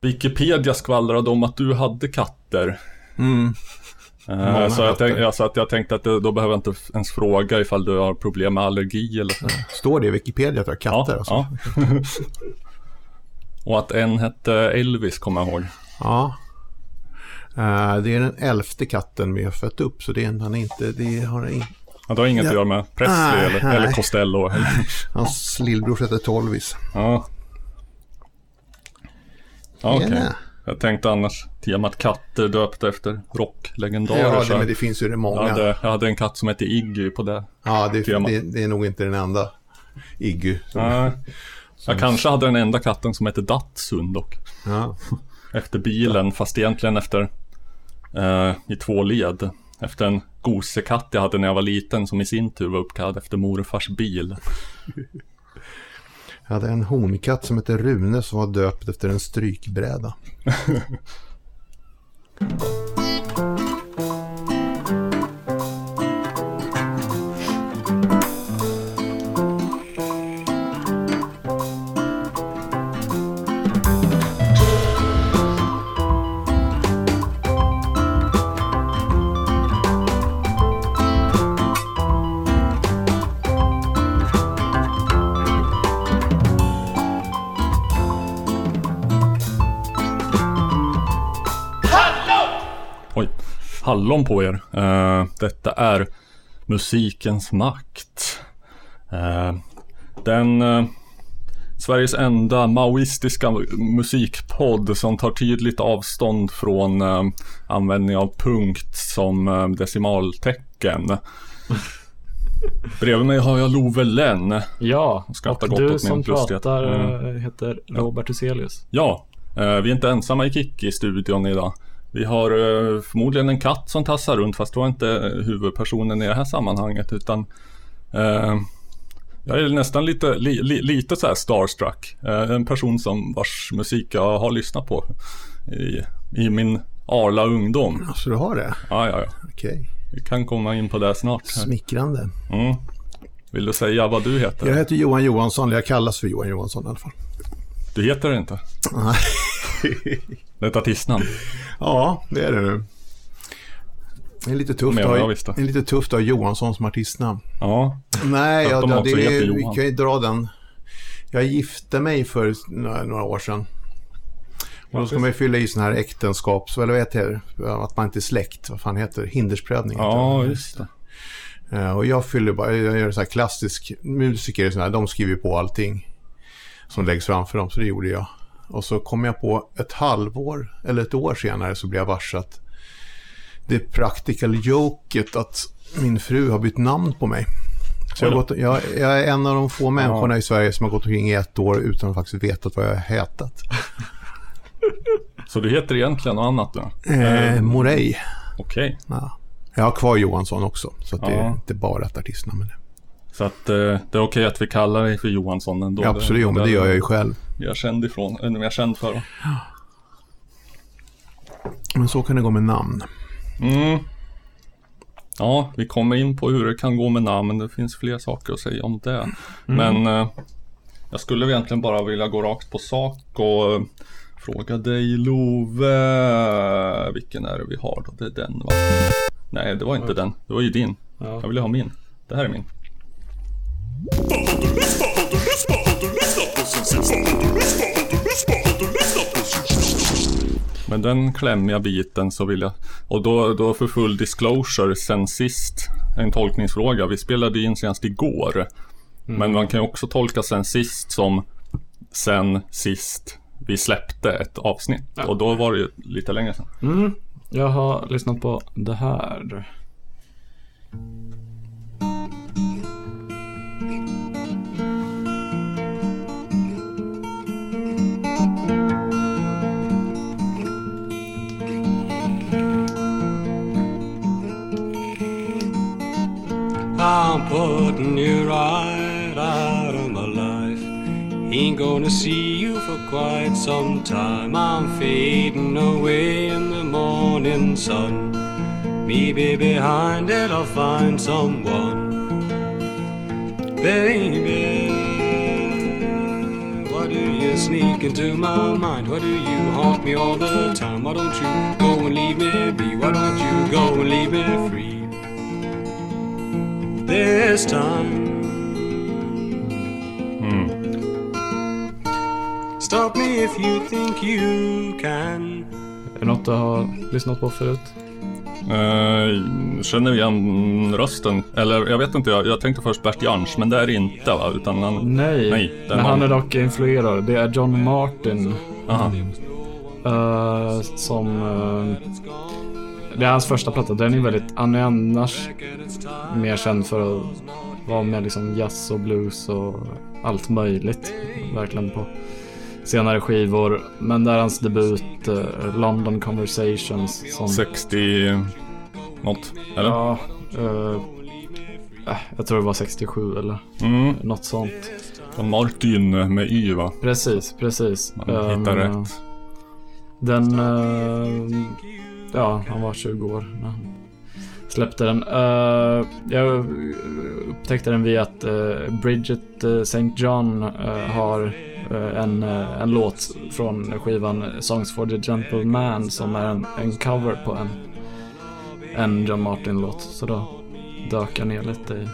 Wikipedia skvallrade om att du hade katter. Mm. Många så, jag tänk, ja, så att jag tänkte att det, då behöver jag inte ens fråga ifall du har problem med allergi eller så. Står det i Wikipedia att jag har katter? ja, alltså? ja. Och att en hette Elvis kommer jag ihåg. Ja. Eh, det är den elfte katten vi har fött upp, så det är, han inte, det har inte... Ja, det har inget Ja. att göra med Presley Nej, eller, nej. eller Costello. Eller, Hans lillbror heter Tolvis. ja. Okej. Ja. Jag tänkte annars temat katter döpt efter rocklegendarer. Ja, det, men det finns ju det många. jag, hade, jag hade en katt som hette Iggy på det. Ja, det, det, det är nog inte den enda Iggy. Som, Nej. Jag kanske hade den enda katten som hette Datsun dock. ja. Efter bilen, fast egentligen efter eh, i två led. Efter en gosekatt jag hade när jag var liten som i sin tur var uppkallad efter morfars bil. Jag hade en honkatt som hette Rune som var döpt efter en strykbräda. hallon på er. Eh, detta är musikens makt. Eh, den eh, Sveriges enda maoistiska musikpodd som tar tydligt avstånd från användning av punkt som decimaltecken. Bredvid mig har jag Love Lenn. Ja, och gott du som pratar Mm. heter Robert Huselius. Ja, vi är inte ensamma i Kikki i studion idag. Vi har eh, förmodligen en katt som tassar runt fast då är inte eh, huvudpersonen i det här sammanhanget utan eh, jag är nästan lite, li, li, lite så här starstruck. Eh, en person som vars musik jag har lyssnat på i, i min arla ungdom. Så du har det? Ja, ja, ja. Okej. Vi kan komma in på det snart. här. Smickrande. Mm. Vill du säga vad du heter? Jag heter Johan Johansson, jag kallas för Johan Johansson i alla fall. Du heter det inte? Nej. Det är ett artistnamn. Ja, det är det nu. Det är lite tufft, att jag ha, det är lite tufft att ha Johansson som artistnamn. Ja, Nej, För att ja, de det, är, vi kan ju dra den. Jag gifte mig för några, år sedan. Och då ska man ju fylla i sån här äktenskaps... Eller vad heter det? Att man inte är släkt. Vad fan heter det? Hindersprövning. ja just det. Eh, Och jag fyller bara... Jag gör så här klassisk... Musiker så här, de skriver på allting som läggs framför dem. Så det gjorde jag. Och så kom jag på ett halvår eller ett år senare så blev jag varsat det practical joket att min fru har bytt namn på mig. Så jag, gått, jag, jag är en av de få människorna i Sverige som har gått omkring i ett år utan att faktiskt veta vad jag har hetat. Så du heter egentligen något annat nu? Eh, Morey. Okej. Ja. Jag har kvar Johansson också, så att det är Ja. inte bara ett artistnamn. Så att eh, det är okej att vi kallar dig för Johansson ändå. Ja, absolut, jo, men det gör jag ju själv. Jag är känd ifrån, eller jag är känd för. Men så kan det gå med namn. Mm. Ja, vi kommer in på hur det kan gå med namn, men det finns fler saker att säga om det. Men eh, jag skulle egentligen bara vilja gå rakt på sak och eh, fråga dig Love. Vilken är det vi har då? Det är den va? Nej, det var inte den. Det var ju din. Ja. Jag ville ha min. Det här är min. Men den klämmiga biten så vill jag, och då, då för full disclosure sen sist, en tolkningsfråga. Vi spelade in senast igår. Men man kan ju också tolka sen sist som sen sist vi släppte ett avsnitt. Och då var det ju lite längre sedan. Mm. Jag har lyssnat på det här. I'm putting you right out of my life. Ain't gonna see you for quite some time. I'm fading away in the morning sun. Maybe behind it I'll find someone. Baby, why do you sneak into my mind. Why do you haunt me all the time? Why don't you go and leave me be? Why don't you go and leave me This time. Stop me if you think you can. Är det något du har lyssnat på förut? Eh, känner igen rösten? Eller jag vet inte, jag, jag tänkte först Bert Jansch, men det är det inte va? Utan han... Nej, Nej, men han är dock influerad. Det är John Martin eh, som... eh, det är hans första platta. Den är väldigt... Han är annars mer känd för att vara med liksom jazz och blues och allt möjligt. Verkligen på senare skivor. Men det är hans debut, eh, London Conversations. Som, 60 något, eller? Ja, eh, äh, jag tror det var 67 eller Mm. något sånt. Och Martin med Y va? Precis, precis. Man hittar Ehm, rätt. Den, eh, ja, han var 20 år när han släppte den. Eh, jag upptäckte den via att eh, Bridget uh, St. John eh, har eh, en, eh, en låt från skivan Songs for the Gentle Man som är en, en cover på en, en John Martin-låt. Så då dök jag ner lite i,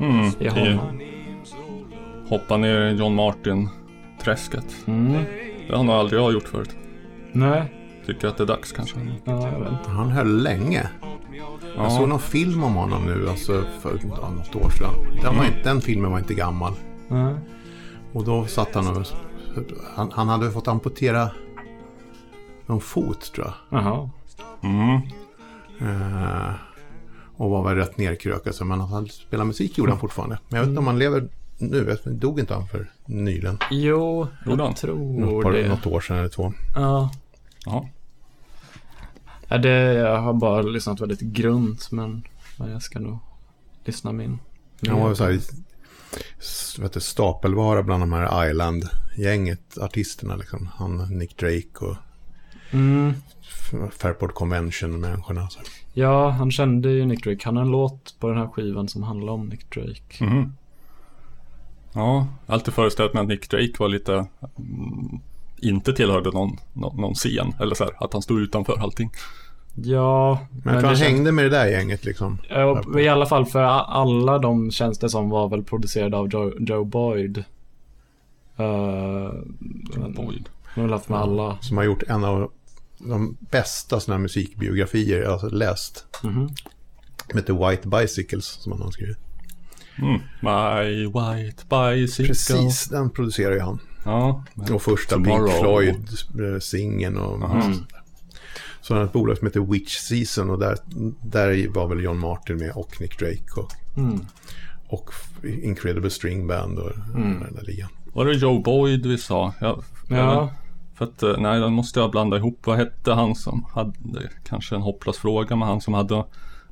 Mm. i I, honom. hoppa ner i John Martin-träsket. Mm. Det har nog aldrig jag gjort förut. Nej, Tycker att det är dags kanske. ja, jag vet inte. Han höll länge. Jag såg Ja, någon film om honom nu, alltså för ja, något år sedan. Den, var inte, den filmen var inte gammal. Nej. Och då satt han och... Han, han hade fått amputera någon fot, tror jag. Jaha. mm. Eh, och var väl rätt nerkrökad. så, Men han spelade musik gjorde han fortfarande. Men jag vet inte om han lever nu. Jag Dog inte han för nyligen? Jo, jag tror Något, par, det. något år sedan eller två. Ja. ja. Ja, det, jag har bara lyssnat väldigt grunt men, men jag ska nog lyssna min. Han var ju så här, vet du, stapelvara bland de här Island-gänget, artisterna liksom. Han, Nick Drake och Mm. Fairport Convention-människorna. Så. Ja, han kände ju Nick Drake. Han har en låt på den här skivan som handlar om Nick Drake. Mhm. Ja, jag har alltid föreställt mig att Nick Drake var lite mm, inte tillhörde någon, någon, någon scen. Eller så här, att han stod utanför allting. Ja, Men jag tror han känns- hängde med det där gänget liksom. Ja, I alla fall för alla de det som var väl producerade av Joe, Joe Boyd. Uh, Boyd. Nu har haft med alla. Som har gjort en av de bästa sådana här musikbiografier jag har läst. Mhm. Som heter White Bicycles som han har skrivit. Mm. My white bicycle. Precis, den producerar ju han. Ja, Och första Tomorrow. Pink Floyd-singeln och där. Så han har ett bolag som heter Witch Season och där, där var väl John Martin med och Nick Drake och, Mm. och Incredible String Band och Mm. den där ligan. var det Joe Boyd vi sa? Ja, Ja, För att, eh, nej, den måste jag blanda ihop. Vad hette han som hade, kanske en hopplös fråga, men han som hade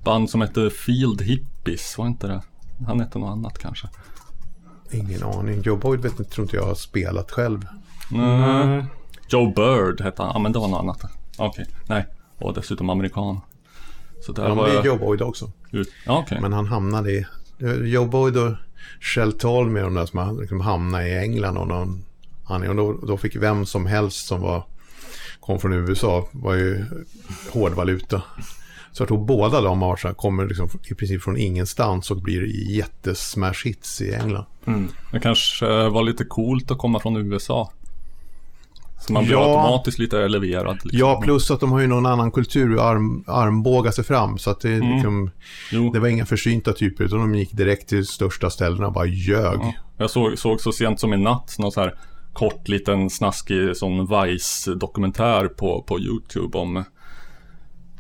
band som hette Field Hippies, var inte det? Han hette något annat kanske. Ingen aning. Joe Boyd vet inte, tror inte jag har spelat själv. Nej. Joe Bird hette han, ja men det var något annat. Okej, nej. Och dessutom amerikan. Så där Ja, var är jag Joe Boyd också. ut. Ja, okej. Men han hamnade i... Joe Boyd och Shell Talmy och de där som liksom hamnade i England och någon. Och då, då fick vem som helst som var, kom från USA var ju hårdvaluta. Så jag tror båda de här, kommer liksom i princip från ingenstans och blir jättesmash hits i England. Mm. Det kanske var lite coolt att komma från USA. Så man blir Ja. automatiskt lite eleverad. Liksom. Ja, plus att de har ju någon annan kultur och arm, armbåga sig fram. Så att det, Mm. liksom, det var inga försynta typer utan de gick direkt till största ställena och bara ljög. Ja. Jag såg, såg så sent som i natt någon så här kort liten snaskig sån Vice-dokumentär på, på YouTube om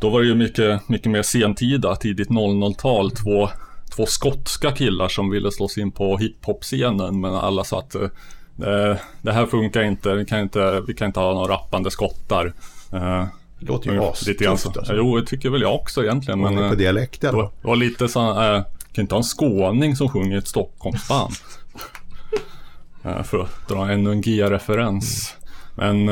Då var det ju mycket, mycket mer sentida, tidigt 00-tal, två, två skotska killar som ville slå sig in på hiphop-scenen men alla sa att eh, det här funkar inte, vi kan inte, vi kan inte ha några rappande skottar. Eh, Det låter ju astufft så. alltså. Jo, det tycker väl jag också egentligen. Men, Men, på eh, dialekt eller? det var lite så eh, kan inte ha en skåning som sjunger i ett Stockholmsband. Eh, för att dra ännu en G-referens. Men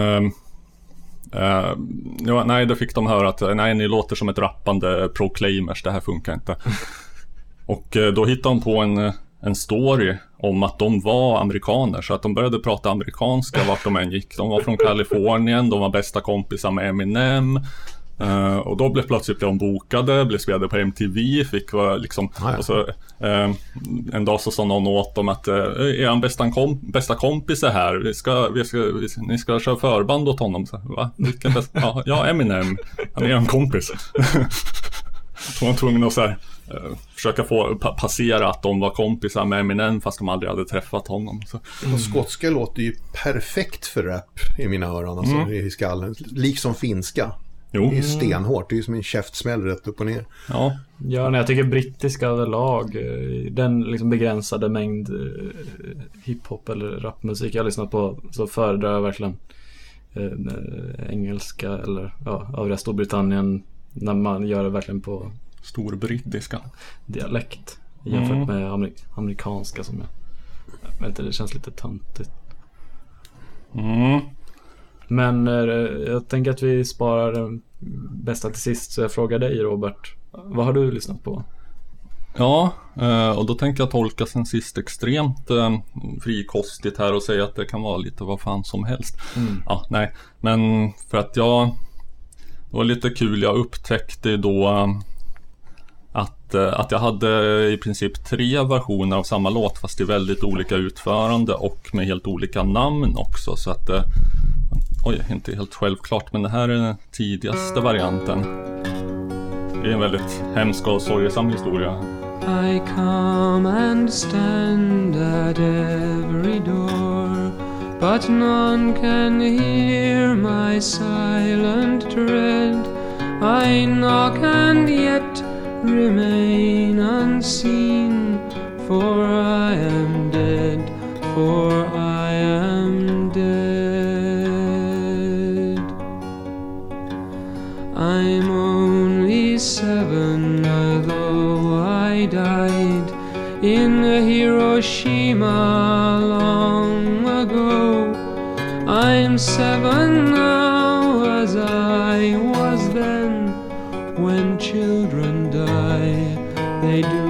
eh, ja, nej, då fick de höra att eh, nej, ni låter som ett rappande Proclaimers, det här funkar inte. Och eh, då hittade de på en, en story om att de var amerikaner. Så att de började prata amerikanska vart de än gick. De var från Kalifornien, de var bästa kompisar med Eminem. Uh, och då blev plötsligt de bokade, blev spelade på MTV, fick vara liksom... Ah, ja. så, uh, en dag så sa någon åt dem att uh, är han bästa, kom, bästa kompis är här, vi ska, vi ska, vi, ni ska köra förband åt honom. Så, Va? Vilken bästa? Ja, ja, Eminem, han är en kompis. så var de tvungna att så här, uh, försöka få pa passera att de var kompisar med Eminem fast de aldrig hade träffat honom. Så. Och skotska låter ju perfekt för rap i mina öron, alltså i skallen. Liksom finska. Jo, Det är stenhårt, det är som en käftsmäll rätt upp och ner. ja, Ja, nej, jag tycker brittiska överlag, eh, den liksom begränsade mängd eh, hiphop eller rapmusik jag lyssnat på, så föredrar jag verkligen eh, engelska eller ja, övriga Storbritannien när man gör det verkligen på storbrittiska. dialekt jämfört Mm. med amer- amerikanska som jag, jag vet inte, det känns lite töntigt. Mm. Men eh, jag tänker att vi sparar den bästa till sist, så jag frågar dig Robert. Vad har du lyssnat på? Ja, eh, och då tänkte jag tolka sen sist extremt eh, frikostigt här och säga att det kan vara lite vad fan som helst. Ja, nej, men för att jag... Det var lite kul, jag upptäckte då att, att jag hade i princip tre versioner av samma låt fast i väldigt olika utförande och med helt olika namn också. Så att Oj, inte helt självklart, men det här är den tidigaste varianten. Det är en väldigt hemsk och sorgesam historia. I come and stand at every door, but none can hear my silent tread. I knock and yet remain unseen, for I am dead, for I am dead. I'm only seven, although I died in Hiroshima long ago. I'm seven now, as I was then. When children die, they do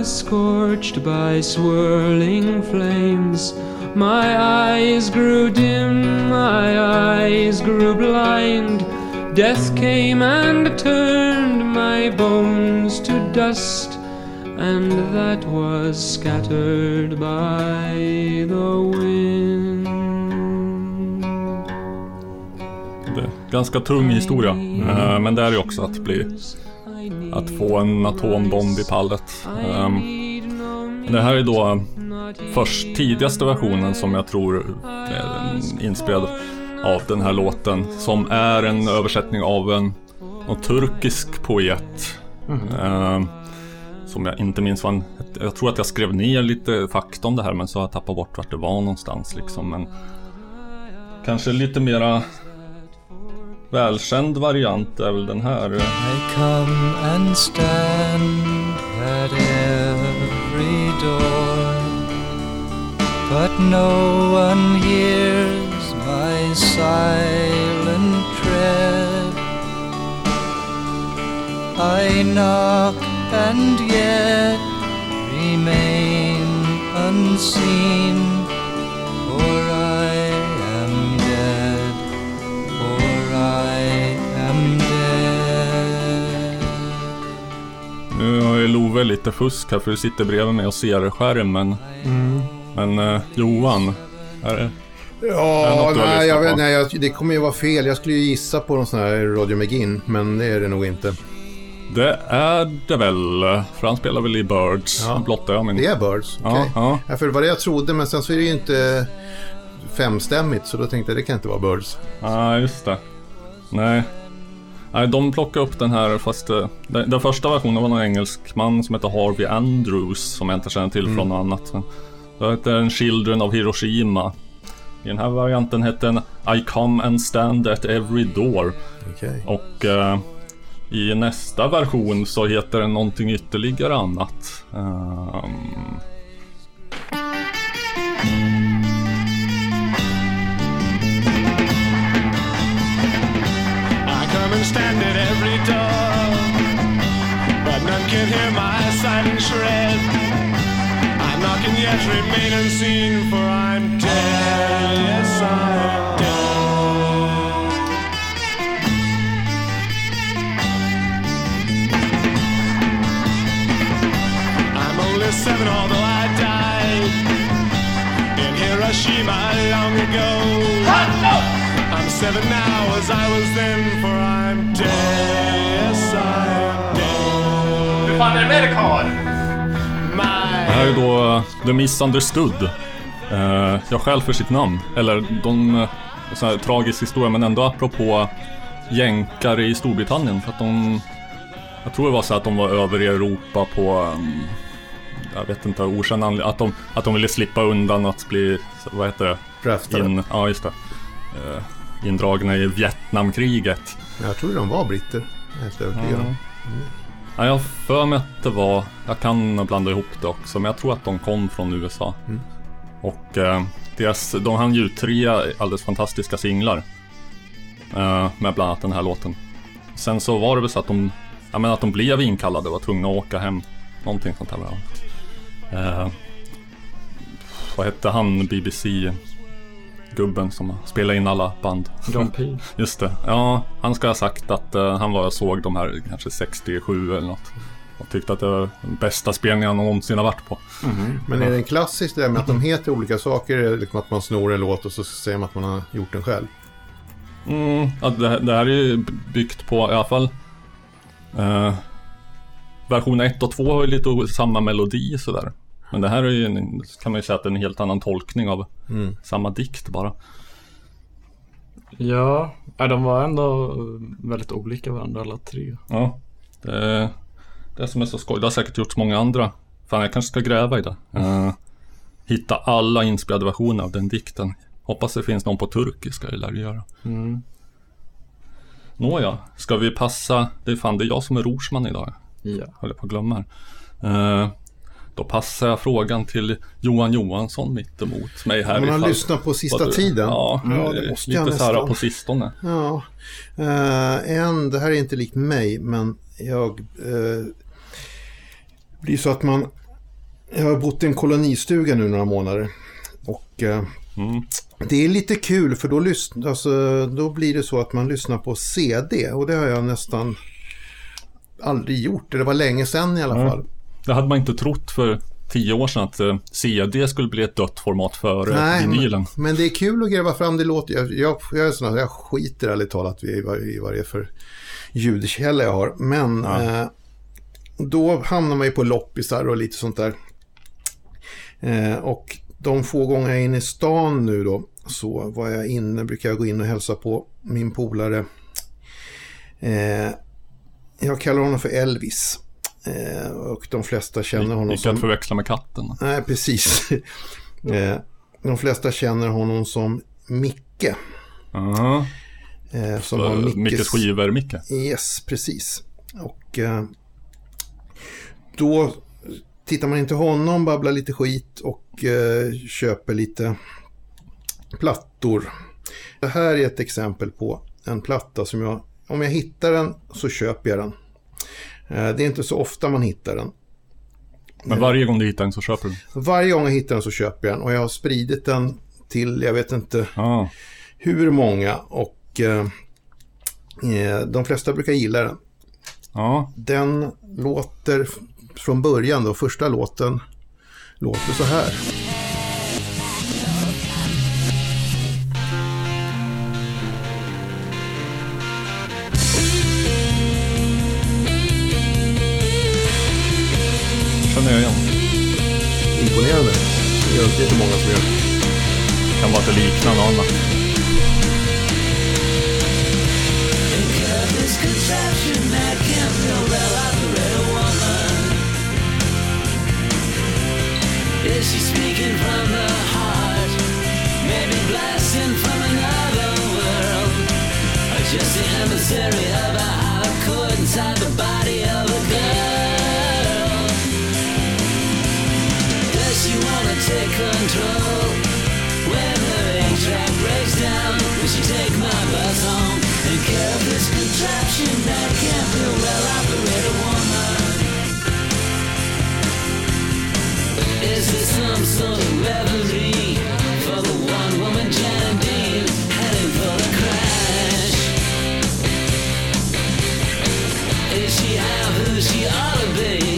was scorched by swirling flames. My eyes grew dim, my eyes grew blind. Death came and turned my bones to dust, and that was scattered by the wind. Ganska tung historia. Eh, Men det är ju också att bli att få en atombomb i pallet. Ehm, Det här är då först tidigaste versionen som jag tror är inspelad av den här låten. Som är en översättning av en, en turkisk poet. Ehm, Som jag inte minns vad. Jag tror att jag skrev ner lite fakta om det här men så har jag tappat bort vart det var någonstans liksom. Men kanske lite mera välkänd variant är väl den här. I come and stand at every door, but no one hears my silent tread. I knock and yet remain unseen, Nu har ju Love lite fusk här för du sitter bredvid mig och ser skärmen. Men eh, Johan, är det... Det Ja, har nej, jag vet, nej jag, det kommer ju vara fel. Jag skulle ju gissa på någon sån här Radio McGinn, men det är det nog inte. Det är det väl, för han spelar väl i Birds, Ja. blottar jag min... Det är Birds, okej. Ja, ja. för det var det jag trodde, men sen så är det ju inte femstämmigt, så då tänkte jag det kan inte vara Birds. Ja, just det. Nej. Nej, de plockade upp den här fast eh, den, den första versionen var någon engelsk man som heter Harvey Andrews som jag inte känner till från något annat. Men det heter en Children of Hiroshima. I den här varianten hette den I come and stand at every door. Okej. Och eh, i nästa version så heter den någonting ytterligare annat. come and stand at every door. But none can hear my silent shred. I knock and yet remain unseen, for I'm dead. Yes, I am dead. I'm only seven, although I died in Hiroshima long ago. Hot, no! Seven now, as I was then, for I'm dead. Yes, I'm dead. fan är det med dig Karl? Det här är då uh, The Misunderstood. Uh, jag själv för sitt namn. Eller de... Uh, sån här tragisk historia, men ändå apropå jänkare i Storbritannien. För att de... Jag tror det var så att de var över i Europa på... Um, jag vet inte, okänd anledning. Att de, att de ville slippa undan att bli... Vad heter det? Draftade. In, ja, just det. Uh, indragna i Vietnamkriget. Jag tror de var britter. Helt övertygad om. Ja, jag har för mig att det var, jag kan blanda ihop det också, men jag tror att de kom från USA. Och eh, deras, de hann ju tre alldeles fantastiska singlar. Eh, med bland annat den här låten. Sen så var det väl så att de, jag menar att de blev inkallade och var tvungna att åka hem. Någonting sånt det. eh, Vad hette han, BBC gubben som spelade in alla band? John Peel. Just det. Ja, han ska ha sagt att eh, han var och såg de här kanske 67 eller något. Och tyckte att det var den bästa spelningen han någonsin har varit på. Men är det en klassisk det där med att de heter olika saker? Liksom att man snor en låt och så säger man att man har gjort den själv? Mm, ja, det, det här är ju byggt på i alla fall eh, Version 1 och 2 har ju lite samma melodi sådär. Men det här är ju en, kan man ju säga att det är en helt annan tolkning av samma dikt bara. Ja, de var ändå väldigt olika varandra alla tre. Ja, det är det som är så skoj. Det har säkert gjorts många andra. Fan, jag kanske ska gräva i det. Eh, hitta alla inspelade versioner av den dikten. Hoppas det finns någon på turkiska, det lär det göra. Mm. Nåja, ska vi passa? Det är fan, det är jag som är rorsman idag. Ja. Håller på att glömma här. Eh, då passar jag frågan till Johan Johansson mitt emot mig här. Om man har ifall- lyssnat på sista du- tiden? Ja, Ja, det eh, måste lite jag så här nästan. på sistone. Ja, eh, en, det här är inte likt mig, men jag... Eh, det blir så att man... Jag har bott i en kolonistuga nu några månader. Och eh, Mm. det är lite kul för då, alltså, då blir det så att man lyssnar på CD. Och det har jag nästan aldrig gjort. Det var länge sedan i alla Mm. fall. Det hade man inte trott för tio år sedan att eh, CD skulle bli ett dött format för Nej, vinylen. men, men det är kul att gräva fram det låter. Jag, jag, jag, är sån här, jag skiter ärligt talat i vad, i vad det är för ljudkälla jag har. Men eh, då hamnar man ju på loppisar och lite sånt där. Eh, och de få gånger jag är inne i stan nu då så var jag inne, brukar jag gå in och hälsa på min polare. Eh, jag kallar honom för Elvis. Eh, och de flesta känner honom Icke som... att förväxla med katten. Nej, precis. Eh, De flesta känner honom som Micke. Ja, eh, Som har uh, Mickes... Mickes skivor, Micke. Yes, precis. Och eh, då tittar man in till honom, babblar lite skit och eh, köper lite plattor. Det här är ett exempel på en platta som jag, om jag hittar den så köper jag den. Eh, det är inte så ofta man hittar den. Men varje gång du hittar en så köper du. Varje gång jag hittar den så köper jag den och jag har spridit den till, jag vet inte Ja, hur många och eh, eh, de flesta brukar gilla den. ja. Den låter från början då, första låten låter så här. Jag igen. Imponerande. Det gör inte så många som gör. Kan vara att det liknar något annat. Is she speaking from the heart? Maybe blasting from another world? Or just the emissary of a hardcore inside the body eight track breaks down, take my bus home? And care of this contraption that can't feel well woman? Is this some sort of for the one woman Dean heading for the crash? Is she half who she ought to be?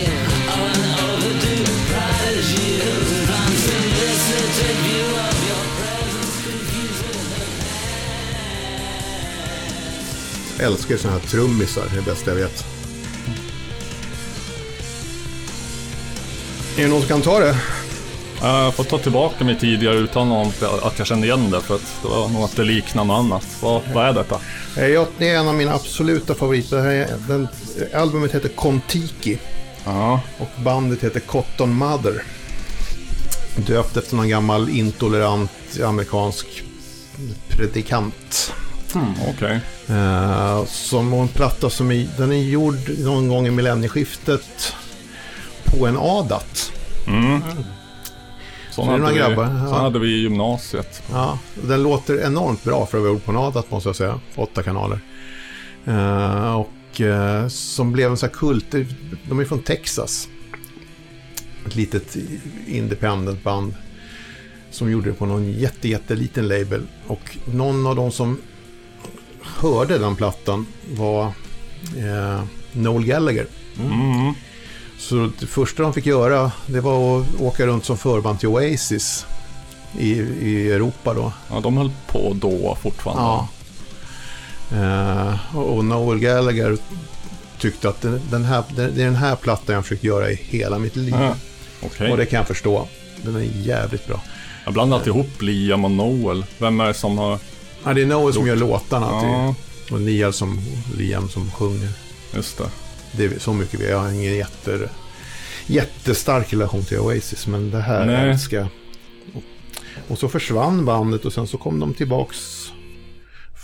Älskar såna här trummisar, det är det bästa jag vet. Är det någon som kan ta det? Jag får ta tillbaka mitt tidigare om att jag kände igen det för att det var nog att det liknar något annat. Vad, vad är detta? Eh, Jag, det är en av mina absoluta favoriter. Det här är, den, albumet heter Kontiki Ja, och bandet heter Cotton Mother. Döpt efter någon gammal intolerant amerikansk predikant. Okej. Eh, som en platta som är, den är gjord någon gång i millennieskiftet på en Adat. Sån Så det är hade, några vi, grabbar, sån ja. hade vi i gymnasiet. Ja, den låter enormt bra för att vara gjord på en Adat måste jag säga. Åtta kanaler. Eh, och eh, som blev en sån här kult. De är från Texas. Ett litet independent band. Som gjorde det på någon jätte, jätteliten label. Och någon av de som hörde den plattan var eh, Noel Gallagher. Mm. Så det första de fick göra det var att åka runt som förband till Oasis i, i Europa då. Ja, de höll på då fortfarande. Ja. Eh, och Noel Gallagher tyckte att den, den här, det är den här plattan jag försökt göra i hela mitt liv. Ja, Okej. Och det kan jag förstå. Den är jävligt bra. Jag har blandat ihop Liam och Noel. Vem är det som har... Ja, det är Noel som gör låtarna. Ja, till- Och Liam som, Liam som sjunger. just det. Det är så mycket vi Jag har ingen jätte, jättestark relation till Oasis. Men det här Nej. älskar jag. Och, så försvann bandet och sen så kom de tillbaks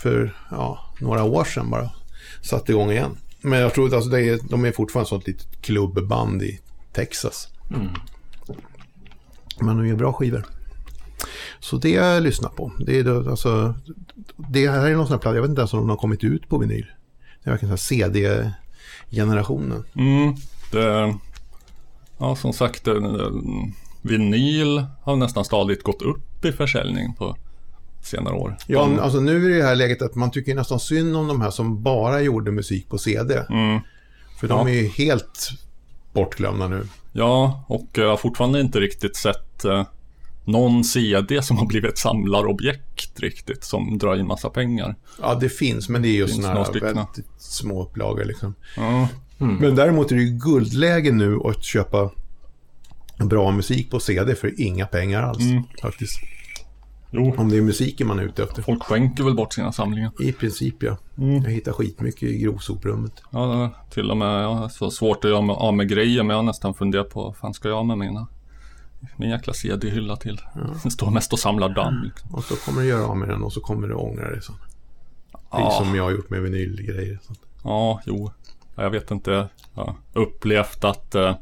för ja, några år sedan bara. Satte igång igen. Men jag tror att alltså, är, de är fortfarande ett litet klubbband i Texas. Men de gör bra skivor. Så det har jag lyssnat på. Det, är alltså, det här är någon sån här platta, jag vet inte ens om de har kommit ut på vinyl. Det är verkligen CD-generationen. Mm, det... Ja, som sagt, eh, vinyl har nästan stadigt gått upp i försäljning på senare år. Ja, alltså nu är det här läget att man tycker nästan synd om de här som bara gjorde musik på CD. Mm, För de Ja. är ju helt bortglömda nu. ja, och jag har fortfarande inte riktigt sett eh, någon CD som har blivit ett samlarobjekt riktigt, som drar in massa pengar. Ja, det finns, men det är ju sådana väldigt små upplagor liksom. Ja, Men däremot är det ju guldläge nu att köpa bra musik på CD för inga pengar alls. Mm. Faktiskt. jo. Om det är musiken man är ute efter. Folk skänker väl bort sina samlingar. I princip ja. Mm. Jag hittar skitmycket i grovsoprummet. Ja, till och med har så svårt att göra mig av med grejer, men jag har nästan funderat på vad fan ska jag med mina min jäkla CD-hylla till. Den står mest och samlar damm. Liksom. Och så kommer du göra av med den och så kommer du ångra dig. Precis Ja. som jag har gjort med vinylgrejer. Så. Ja, jo. Ja, Jag vet inte. Jag har upplevt att eh,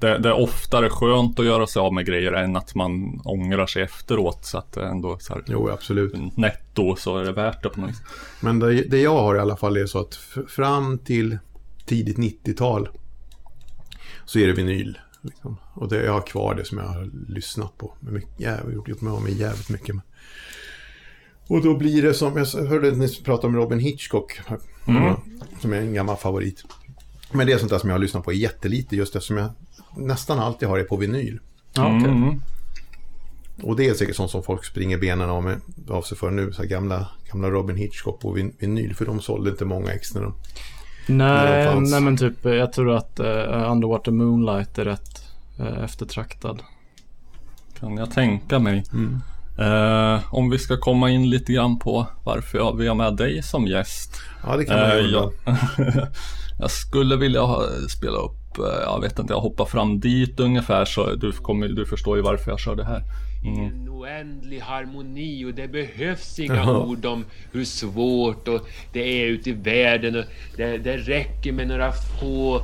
det, det är oftare skönt att göra sig av med grejer än att man ångrar sig efteråt. Så att det ändå så här, Jo, absolut. netto så är det värt det på något vis. Men det, det jag har i alla fall är så att fram till tidigt 90-tal så är det vinyl. Liksom. Och det, jag har kvar det som jag har lyssnat på. Med mycket, jävligt, gjort, gjort mig av med jävligt mycket. Och då blir det som, jag hörde ni prata om Robin Hitchcock. här, Som är en gammal favorit. Men det är sånt där som jag har lyssnat på jättelite just eftersom jag nästan alltid har det på vinyl. Okej. Mm. Och det är säkert sånt som folk springer benen av, med, av sig för nu. Så gamla, gamla Robin Hitchcock på vin, vinyl. För de sålde inte många ex när de... Nej, nej men typ jag tror att uh, Underwater Moonlight är rätt uh, eftertraktad. Kan jag tänka mig. Mm. Eh, om vi ska komma in lite grann på varför jag, vi har med dig som gäst. Ja, det kan man göra. jag, jag skulle vilja ha, spela upp, jag vet inte, jag hoppar fram dit ungefär så du, kommer, du förstår ju varför jag kör det här. Mm. en oändlig harmoni och det behövs inga Jaha. ord om hur svårt och det är ute i världen. Och det, det räcker med några få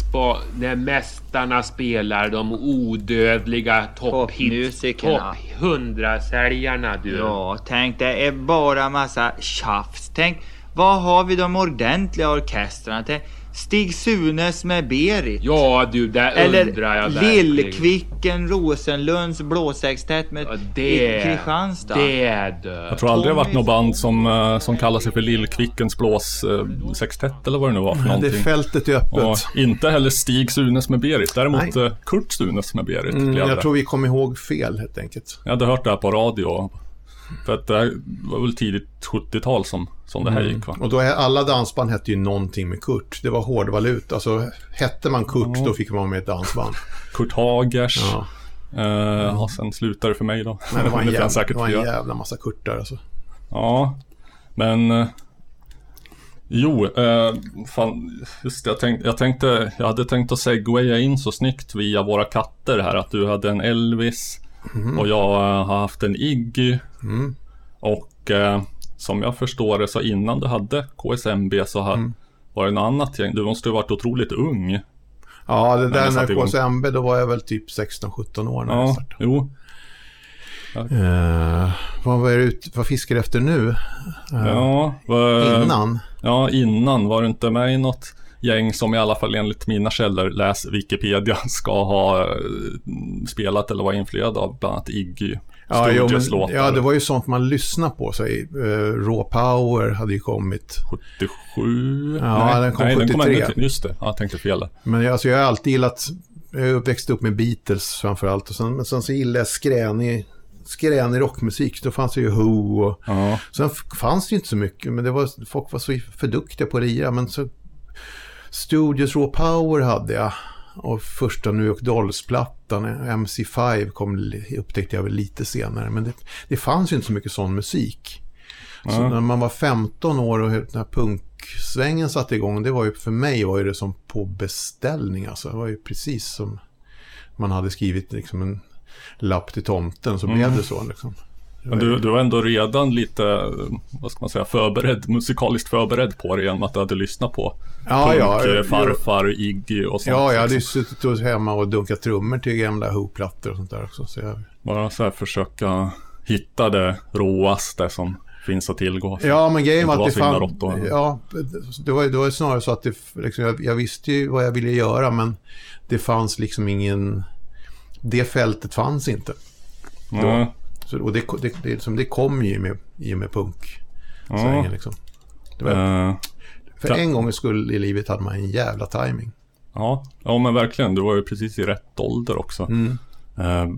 spa, när mästarna spelar, de odödliga topphit, Popmusikerna. topp 100-säljarna du. Ja, tänk det är bara massa tjafs. Tänk, vad har vi de ordentliga orkestrarna? Tänk, Stig Sunes med Berit. Ja du, där Eller undrar jag. Lillkvicken Rosenlunds blåsextett med Ja, det, Kristianstad. det du. Jag tror aldrig det har varit något band som, eh, som kallar sig för Lillkvickens blås eh, eller vad det nu var för Det någonting. fältet är öppet. Och inte heller Stig Sunes med Berit, däremot Nej. eh, Kurt Sunes med Berit. Mm, jag det. tror vi kom ihåg fel helt enkelt. Jag hade hört det här på radio. För att det här var väl tidigt 70-tal som, som det här Mm. gick va? Och då är alla dansband hette ju någonting med Kurt. Det var hårdvaluta. Alltså hette man Kurt då fick man vara med ett dansband. Kurt Hagers. Ja. Eh, och sen slutade det för mig då. Men det var en, jävla, det var en jävla massa Kurtar alltså. Ja, men... eh, Jo, eh, fan, just det, jag, tänk, jag tänkte, jag hade tänkt att segwaya in så snyggt via våra katter här att du hade en Elvis och jag eh, har haft en Iggy och eh, som jag förstår det så innan du hade KSMB så har, var det något annat gäng. Du måste ju ha varit otroligt ung. Ja, det där när igång. KSMB, då var jag väl typ 16-17 år när jag Ja, startade. jo. Eh, vad, var ut, vad fiskar du efter nu? Eh, Ja, vad- Innan? Ja, innan var du inte med i något gäng som i alla fall enligt mina källor, läs Wikipedia, ska ha eh, spelat eller vara influerad av bland annat Iggy. Ja, jo, men, ja, det var ju sånt man lyssnade på. Så, uh, Raw Power hade ju kommit. 77? Ja, nej, den kom nej, den kom 73. ännu till, Just det, ja, jag tänkte fel där. Men jag, alltså, jag har alltid gillat, jag uppväxt upp med Beatles framförallt. Och sen, men sen så gillade jag skränig, skränig rockmusik. Då fanns det ju Who och Ja, Sen fanns det ju inte så mycket, men det var, folk var så för duktiga på att ria. Men så Studios Raw Power hade jag. Och första New York Dolls-plattan, MC5, kom, upptäckte jag väl lite senare. Men det, det fanns ju inte så mycket sån musik. Så Ja. när man var 15 år och den här punksvängen satte igång, det var ju för mig var det som på beställning. Alltså. Det var ju precis som man hade skrivit liksom en lapp till tomten, så blev det så. Liksom. Men du, du var ändå redan lite, vad ska man säga, förberedd, musikaliskt förberedd på det genom att du hade lyssnat på Ja, Punk, ja, eh, Farfar, Iggy och sånt. Ja, jag hade ju suttit hemma och dunkat trummor till gamla Who-plattor och sånt där också. Så jag... Bara så här försöka hitta det råaste som finns att tillgå. Ja, men grejen var att det vara så himla fann... rått då. Ja, det var, det var snarare så att det, liksom, jag, jag visste ju vad jag ville göra, men det fanns liksom ingen... Det fältet fanns inte. Ja, Så, och det, det, det, liksom, det kom ju med, i och med punk. ja. Liksom. Det var, Eh, för en gångs skull i livet hade man en jävla timing. Ja, ja men verkligen. Du var ju precis i rätt ålder också. Mm. Eh,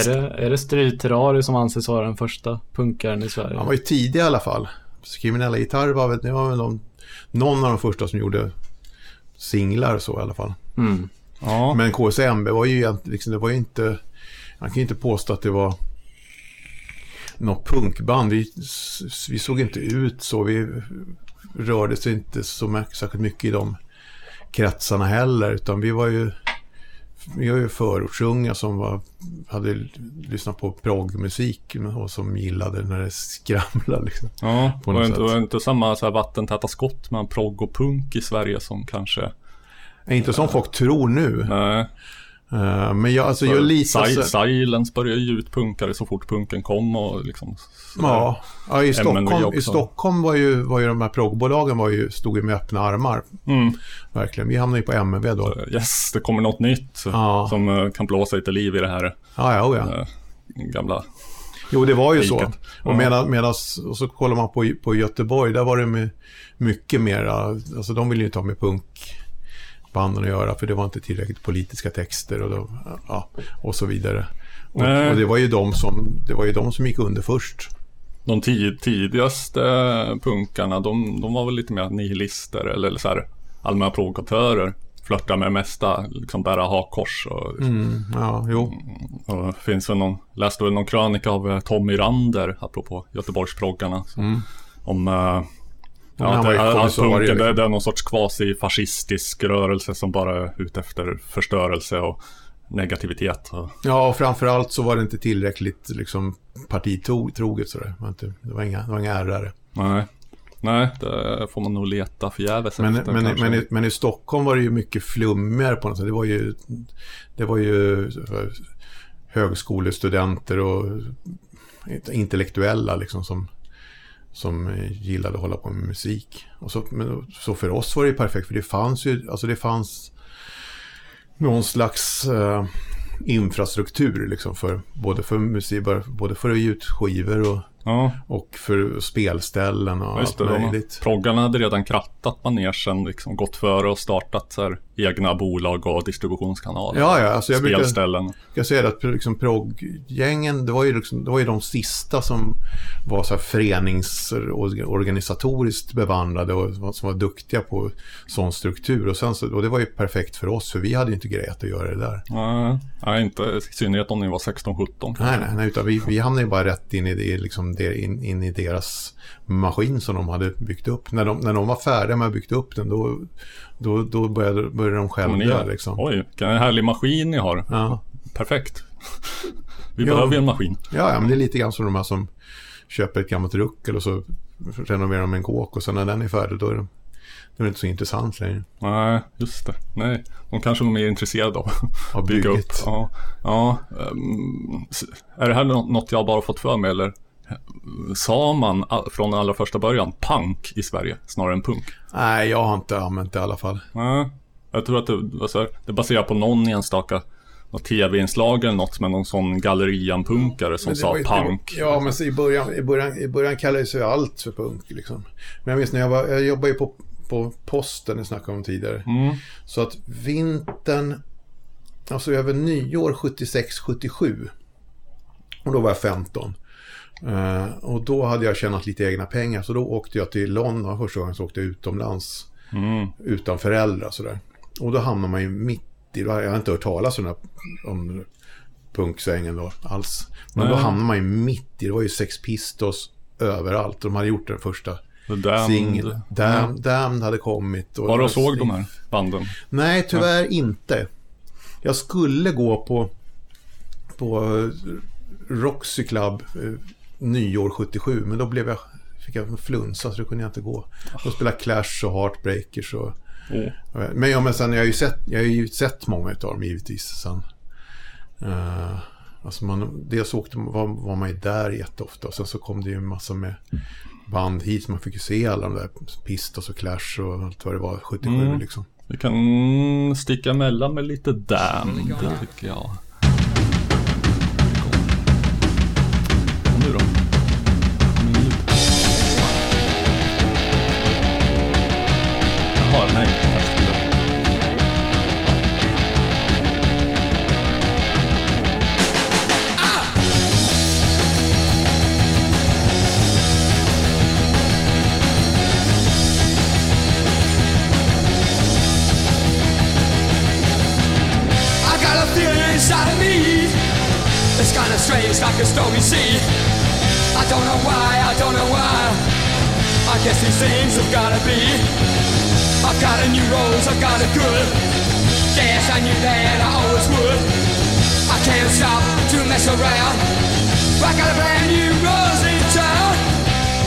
Är det, är det Strid Terrari som anses vara den första punkaren i Sverige? Han var ju tidig i alla fall. Kriminella gitarrer var väl, det var väl de, någon av de första som gjorde singlar och så i alla fall. Mm. ja, Men KSMB var ju egentligen, liksom, det var ju inte, man kan ju inte påstå att det var något punkband. Vi, vi såg inte ut så, vi rörde sig inte så särskilt mycket i de kretsarna heller, utan vi var ju vi var ju förortsunga som var, hade lyssnat på proggmusik och som gillade när det skramlade. Liksom. ja. på var inte, var inte samma så här vattentäta skott mellan progg och punk i Sverige som kanske... Inte som folk tror nu. Nej. Eh, men jag, alltså, jag litar... Si- Silence började ju ut punkare så fort punken kom och liksom... Ja, ja i, Stockholm, i Stockholm var ju, var ju de här proggbolagen var ju, stod ju med öppna armar. Mm. Verkligen. Vi hamnade ju på MNV då. Yes, det kommer något nytt Ja. som eh, kan blåsa lite liv i det här Ja, ja, oh ja. eh, gamla... Jo, det var ju så. Och, medan, medans, och så kollar man på, på Göteborg, där var det mycket mera, alltså de ville ju inte ha med punkbanden att göra, för det var inte tillräckligt politiska texter och, då, ja, och så vidare. Och, och det var ju de som, det var ju de som gick under först. De tid, tidigaste punkarna, de, de var väl lite mer nihilister eller så här allmänna provokatörer. Flörtar med det mesta, liksom bära hakkors och, Mm, ja, jo. och finns väl någon, läste väl någon krönika av eh, Tommy Rander, apropå Göteborgsproggarna. Mm. Om han var ju kommissarie, punken, det, det är någon sorts kvasi-fascistisk rörelse som bara är ute efter förstörelse och negativitet. Ja, och framförallt så var det inte tillräckligt liksom, partitroget. Sådär. Det, var inte, det, var inga, det var inga ärare. nej, nej, det får man nog leta förgäves Men, efter men, men, i, men i Stockholm var det ju mycket flummigare på något sätt. Det var ju, det var ju eh, högskolestudenter och intellektuella liksom som, som gillade att hålla på med musik. Och så, men, så för oss var det ju perfekt för det fanns ju, alltså det fanns någon slags eh, infrastruktur liksom för både för musik, både för att ge ut skivor och, Ja, och för spelställen och just allt det. De, möjligt. proggarna hade redan krattat manegen, liksom gått före och startat så här, egna bolag och distributionskanaler. Ja, ja, alltså jag brukar, Spelställen. jag säga att liksom progggängen, det var ju liksom, det var ju de sista som var så här föreningsorganisatoriskt bevandrade och som var duktiga på sån struktur. Och, sen så, och det var ju perfekt för oss, för vi hade ju inte grejat att göra det där. Nej, nej, inte i synnerhet om ni var 16-17. Nej, nej, nej, utan vi, vi hamnade ju bara rätt in i, det, liksom in, in i deras maskin som de hade byggt upp. När de, när de var färdiga med att ha byggt upp den, då, då, då började, började de själva dö liksom. Oj, vilken härlig maskin ni har. Ja. Perfekt. Vi Ja. behöver ju en maskin. Ja, ja, men det är lite grann som de här som köper ett gammalt ruckel och så renoverar de en kåk och sen när den är färdig då är det, då är det inte så intressant längre. Nej, just det. Nej, de kanske är mer intresserade av att bygga upp. Ja, ja s- är det här nå- något jag bara fått för mig eller sa man från allra första början punk i Sverige snarare än punk? Nej, jag har inte använt det i alla fall. Nej, jag tror att det, var så här, det baserar på någon enstaka något tv-inslag eller något med någon sån gallerian-punkare som sa ju- punk. Ja, men i början, i början, i början kallades ju allt för punk liksom. Men jag minns när jag var, jag jobbade ju på, på posten, det snackade om tidigare. Mm. Så att vintern, alltså över nyår 76-77. Och då var jag 15. Eh, och då hade jag tjänat lite egna pengar. Så då åkte jag till London första gången så åkte jag utomlands. Mm. Utan föräldrar sådär. Och då hamnar man ju mitt i, jag har inte hört talas om, om punksvängen då alls. Men då Nej. hamnar man ju mitt i, det var ju Sex Pistols överallt. De hade gjort den första The Damned. singeln. Damned, hade kommit. Och Var du och såg de här banden? Nej, tyvärr inte. Jag skulle gå på, på Roxy Club eh, nyår 77, men då blev jag, fick jag en flunsa så då kunde jag inte gå. De spelade Clash och Heartbreakers och... Oh. Men, ja, men sen, jag har ju sett, jag har ju sett många utav dem givetvis sen. Uh, alltså man, dels åkte, var, var man ju där jätteofta och sen så kom det ju en massa med band hit. Så man fick ju se alla de där Pistos och Clash och allt vad det var 77 Mm. liksom. Vi kan sticka emellan med lite Damned, tycker jag. It's kinda strange, like a stormy sea. I don't know why, I don't know why. I guess these things have gotta be. I've got a new rose, I've got a good. Guess I knew that I always would. I can't stop to mess around. I got a brand new rose in town.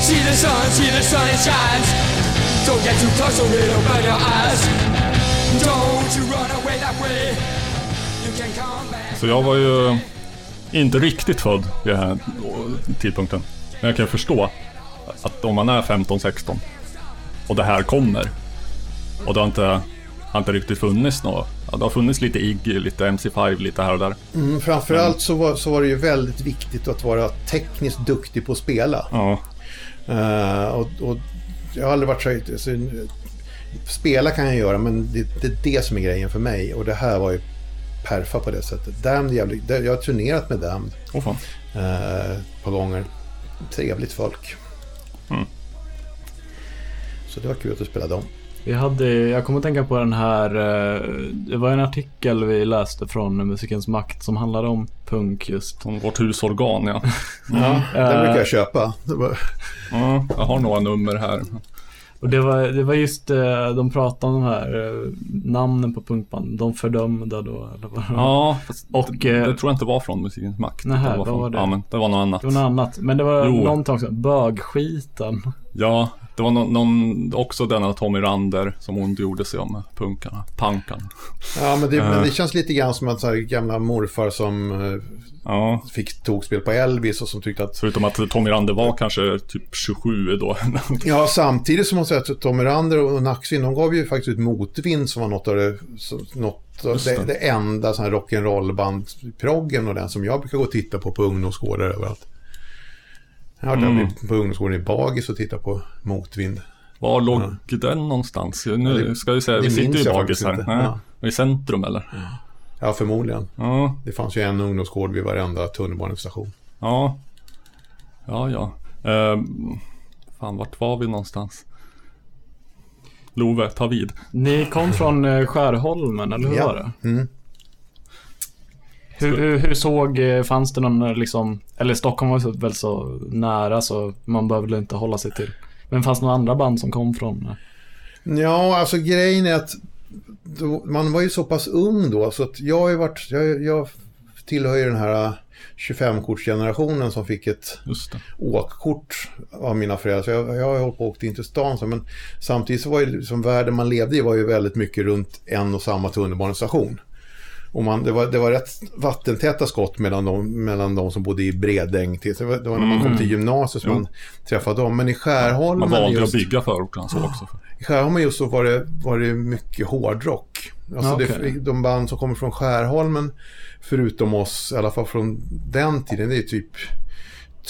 See the sun, see the sun, it shines. Don't get too close or it'll burn your eyes. Don't you run away that way. You can come back. Så jag var ju inte riktigt född vid den här tidpunkten. Men jag kan förstå att om man är 15-16 och det här kommer och det har inte, har inte riktigt funnits något. Ja, det har funnits lite Iggy, lite MC5, lite här och där. Mm, framförallt så var, så var det ju väldigt viktigt att vara tekniskt duktig på att spela. Ja, Eh, och, och jag har aldrig varit så... Alltså, spela kan jag göra, men det, det är det som är grejen för mig. Och det här var ju perfa på det sättet. Damned är jävligt... Jag har turnerat med Damned åh fan. eh, ett par gånger. Trevligt folk. Mm. Så det var kul att du spelade dem. Vi hade, jag kommer att tänka på den här, eh, det var en artikel vi läste från Musikens Makt som handlade om punk just. Som vårt husorgan, ja. Ja, den Eh, brukar jag köpa. Det var, ja. Jag har några nummer här. Och det var, det var just, eh, de pratade om de här eh, namnen på punkband, de fördömda då, eller vad. Ja, Och, det, eh, det tror jag inte var från Musikens Makt. Nähä, det var från, var det? Ja, men det var något annat. Det var något annat, men det var Jo. någonting också, bögskiten. Ja, Det var någon, någon, också denna Tommy Rander som ondgjorde sig om punkarna, pankarna. Ja, men det, men Eh. det känns lite grann som att så här gamla morfar som eh, Ja, fick tokspel på Elvis och som tyckte att... förutom att Tommy Rander var kanske typ 27 då. Ja, samtidigt som man säger att Tommy Rander och Naxvin, de gav ju faktiskt ut Motvind som var något av det, något det, det. det enda sån här rock'n'roll-band, proggen och den som jag brukar gå och titta på på ungdomsgårdar överallt. Jag har Mm. på ungdomsgården i Bagis och tittat på Motvind. Var låg den någonstans? Nu det- ska vi säga, det vi sitter ju i jag Bagis här. Ja. I centrum eller? Ja, förmodligen. Ja, Det fanns ju en ungdomsgård vid varenda tunnelbanestation. ja. Ja, ja. Ehm, fan, vart var vi någonstans? Love, ta vid. Ni kom från eh, Skärholmen, eller hur Ja. var det? Mm. Hur, hur, hur såg, eh, fanns det någon eh, liksom, eller Stockholm var väl så nära så man behöver väl inte hålla sig till. Men fanns det några andra band som kom från? eh, Ja, alltså grejen är att då, man var ju så pass ung då så att jag har ju varit, jag, jag tillhör ju den här 25-kortsgenerationen som fick ett åkkort av mina föräldrar. Så jag, jag har hållit på och åkt in till stan. Så, men samtidigt så var ju liksom världen man levde i var ju väldigt mycket runt en och samma tunnelbanestation. Och man, det, var, det var rätt vattentäta skott mellan de, mellan de som bodde i Bredäng. Till, det, var, det var när man kom till gymnasiet som man träffade dem. Men i Skärholmen Man valde just, att bygga förorterna så också. i Skärholmen just så var det, var det mycket hårdrock. Alltså Ja, det, de band som kommer från Skärholmen, förutom oss, i alla fall från den tiden, det är typ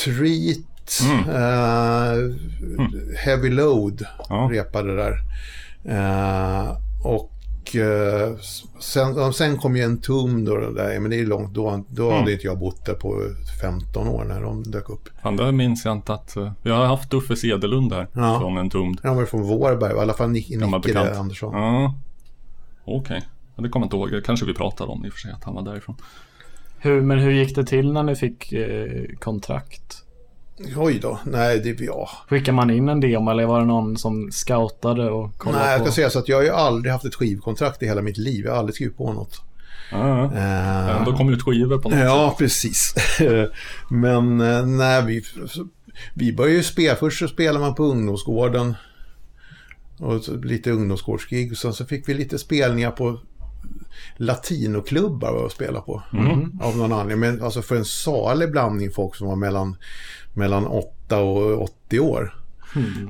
Treat, eh, Heavy Load Ja. repade där. Eh, och eh, sen, ja, sen kom ju en tum då, där, men det är långt, då, då hade inte jag bott där på 15 år när de dök upp. Fan, det minns jag inte att... eh, Vi har haft Uffe Sedelund här Ja. från en tumd. De var från Vårberg, i alla fall Nick, Nicke bekant. där, Andersson. Ja. Okej. Ja, Det kommer jag inte ihåg. Det kanske vi pratade om i och för sig, att han var därifrån. Hur, men hur gick det till när ni fick eh, kontrakt? Oj då, nej det, ja. Skickade man in en demo eller var det någon som scoutade och kollade Nej, jag på? ska säga så att jag har ju aldrig haft ett skivkontrakt i hela mitt liv. Jag har aldrig skrivit på något. Ja. Eh, Ändå kom ut skivor på något sätt. Ja, precis. Men eh, nej, vi, vi började ju spela. Först så spelade man på ungdomsgården. Och lite ungdomsgårdsgig. Och sen så fick vi lite spelningar på latinoklubbar att spela på. Av någon anledning. Men alltså för en salig blandning folk som var mellan, mellan 8 och 80 år.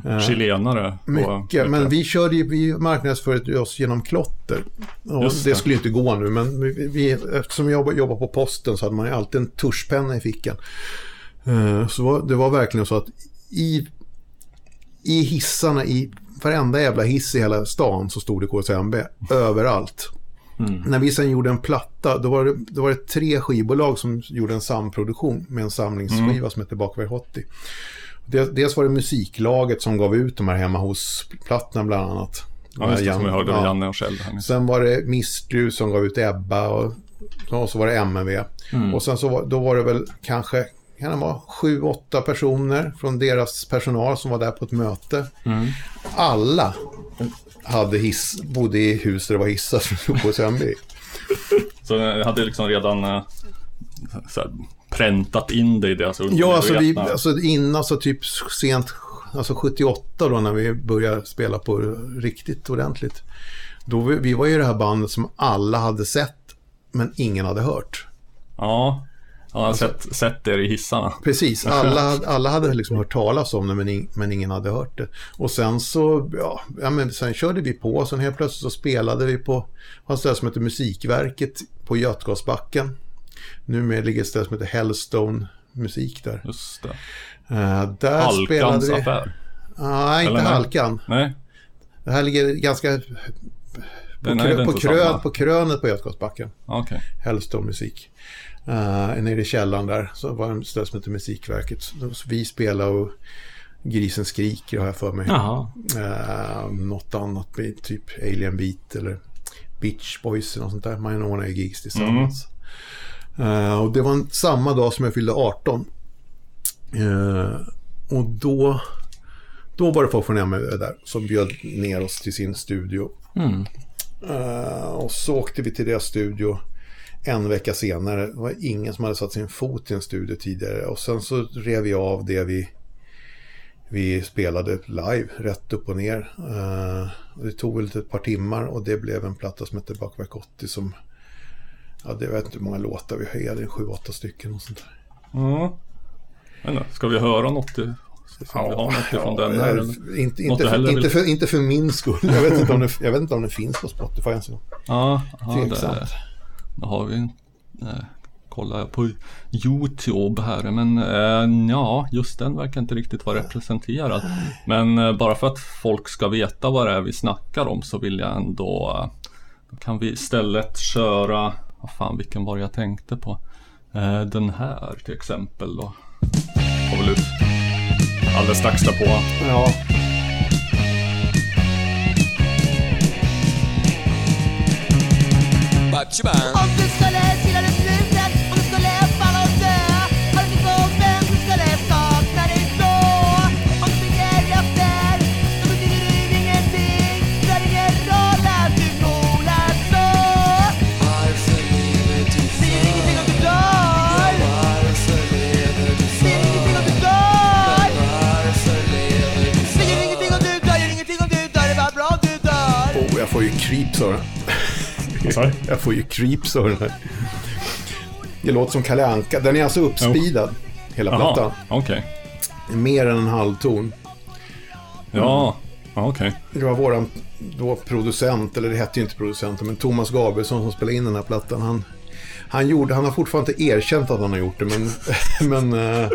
Eh, Chilenare. Mycket, men vi körde ju, vi marknadsförde oss genom klotter. Och Just det. det. skulle ju inte gå nu, men vi, vi, eftersom jag jobbar på posten så hade man ju alltid en tuschpenna i fickan. Eh, Så var- det var verkligen så att i, i hissarna, i varenda jävla hiss i hela stan så stod det KSMB. Överallt. När vi sen gjorde en platta, då var, det, då var det tre skivbolag som gjorde en samproduktion med en samlingsskiva som heter Bakväg 80. Dels var det musiklaget som gav ut de här hemma hos-plattorna bland annat. Ja, just det, som vi hörde Ja. Janne och Kjell. Sen var det Mistru som gav ut Ebba och, och så var det MNV. Och sen så var, då var det väl kanske kan det vara sju, åtta personer från deras personal som var där på ett möte. Alla hade hiss, bodde i hus där det var hissar som på SMB. Så jag hade liksom redan eh, så här, präntat in det i deras Ja, alltså, vi, alltså innan så typ sent, alltså 78 då när vi började spela på riktigt ordentligt. Då vi, vi var ju det här bandet som alla hade sett men ingen hade hört. Ja, jag har Alltså- sett, sett er i hissarna. Precis, alla, alla hade liksom hört talas om det men, in, men ingen hade hört det. Och sen så, ja, ja men sen körde vi på sen helt plötsligt så spelade vi på ett ställe som heter Musikverket på Götgasbacken. Numera ligger ett ställe som heter Hellstone Musik där. Just det. Uh, där Halkans spelade vi... affär. Nej, inte Eller nej? Halkan. Nej, Det här ligger ganska på, nej, krö, på, inte krön, på krönet på Götgasbacken. Okej. Hellstone Musik. Uh, nere i källaren där så var det ett ställe som heter Musikverket. Så vi spelade och Grisen skriker har jag för mig. Jaha. Uh, något annat, typ Alien Beat eller Beach Boys eller något sånt där. Man ordnar ju gigs tillsammans. Eh, och det var en, samma dag som jag fyllde 18. Eh, och då, då var det folk från MV där som bjöd ner oss till sin studio. Mm. Eh, och så åkte vi till deras studio en vecka senare. Det var ingen som hade satt sin fot i en studio tidigare. Och sen så rev vi av det vi, vi spelade live, rätt upp och ner. Eh, och det tog väl ett par timmar och det blev en platta som hette Bakverk 80 som... Ja, det jag vet inte hur många låtar vi höjde, en sju, åtta stycken och sånt där. Ja. Men, då, ska vi höra något, den här? eller? inte, för, inte för min skull. Jag vet inte om det, jag vet inte om det finns på Spotify ens. Ja, ja det, Tveksamt. har vi. Eh, kollar jag på Youtube här men eh, ja, just den verkar inte riktigt vara representerad. Men eh, bara för att folk ska veta vad det är vi snackar om så vill jag ändå eh, då kan vi istället köra, vad fan vilken var det jag tänkte på? Eh, den här till exempel då. Har väl ut alldeles strax därpå. Ja. Om du skulle sila det slutet, får ju creeps av den här. Det låter som Kalle Anka. Den är alltså uppspeedad, hela plattan. Jaha, okej. Mer än en halvton. Ja, ja, okej. Det var våran då producent, eller det hette ju inte producent, men Thomas Gabrielsson som spelade in den här plattan. Han, han, gjorde, han har fortfarande inte erkänt att han har gjort det, men, men eh,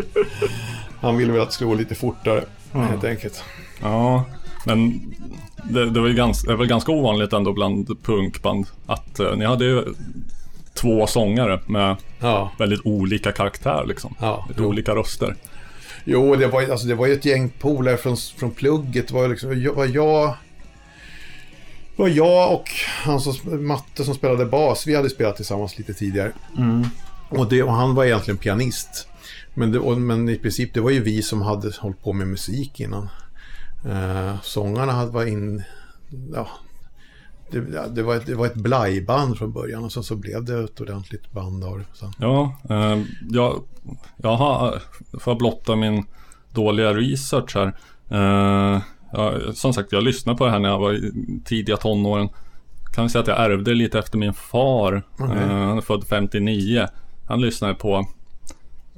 han ville väl att det skulle gå lite fortare, helt enkelt. Ja, men det, det, var ju ganska, väl ganska ovanligt ändå bland punkband att eh, ni hade ju två sångare med Ja. väldigt olika karaktär liksom. Ja, Lite jo. olika röster. Jo, det var, alltså, det var ju ett gäng polare från, från plugget. Det var liksom, jag, var jag... Det var jag och han som, Matte som spelade bas. Vi hade spelat tillsammans lite tidigare. Och, det, och han var egentligen pianist. Men, det, och, men i princip det var ju vi som hade hållit på med musik innan. Eh, sångarna hade var in... Ja, det, det, var ett, det var ett blajband från början och sen så blev det ett ordentligt band av det. Ja, eh, jag, jag har, får jag blotta min dåliga research här. Eh, ja, som sagt, jag lyssnade på det här när jag var i tidiga tonåren. Kan vi säga att jag ärvde lite efter min far. Okej. Eh, han är född 59. Han lyssnade på,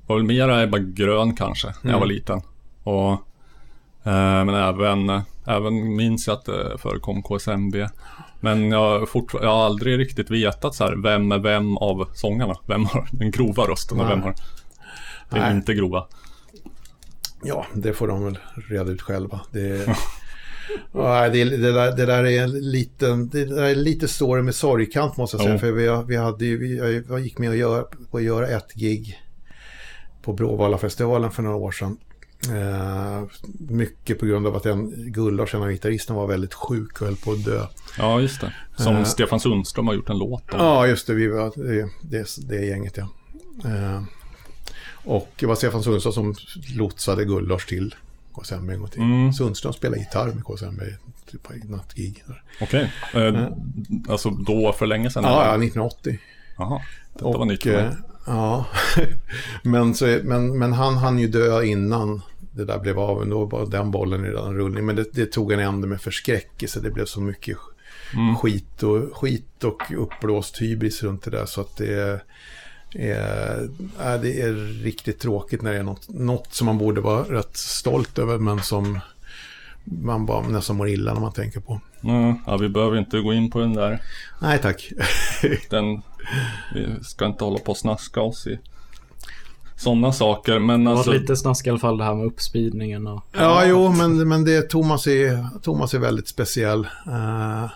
var väl mera Ebba Grön kanske, när jag var liten. Och, eh, men även, även minns jag att det förekom KSMB. Men jag, jag har aldrig riktigt vetat så här, vem är vem av sångarna? Vem har den grova rösten och vem har den Nej. inte grova? Ja, det får de väl reda ut själva. Det, Ja, det, det, där, det där är en liten, det där är lite story med sorgkant måste jag säga. Jo. För vi, vi hade vi, jag gick med och gör, på att göra ett gig på Bråvallafestivalen för några år sedan. Eh, mycket på grund av att en Gullars, en av gitarristerna, var väldigt sjuk och höll på att dö. Ja, just det. Som Eh. Stefan Sundström har gjort en låt om. Ja, just det. Vi var, det, det, det gänget, ja. Eh, och det var Stefan Sundström som lotsade Gullars till KSMB en gång till. Mm. Sundström spelade gitarr med KSMB typ på något gig. Okej. Eh, alltså då för länge sedan? Ja, ja, eller? 1980. Jaha. Detta var nytt för mig. Ja, men, så, men, men han hann ju dö innan det där blev av. Då var den bollen redan rullning. Men det, det tog en ände med förskräckelse. Det blev så mycket Mm. skit, och, skit och uppblåst hybris runt det där. Så att det är, är, det är riktigt tråkigt när det är något, något som man borde vara rätt stolt över. Men som man bara nästan mår illa när man tänker på. Mm, ja, vi behöver inte gå in på den där. Nej tack. Den, vi ska inte hålla på och snaska oss i sådana saker. Men Det var alltså, lite snask i alla fall det här med uppspeedningen och... Ja, jo, men, men det, Thomas, är, Thomas är väldigt speciell. Eh,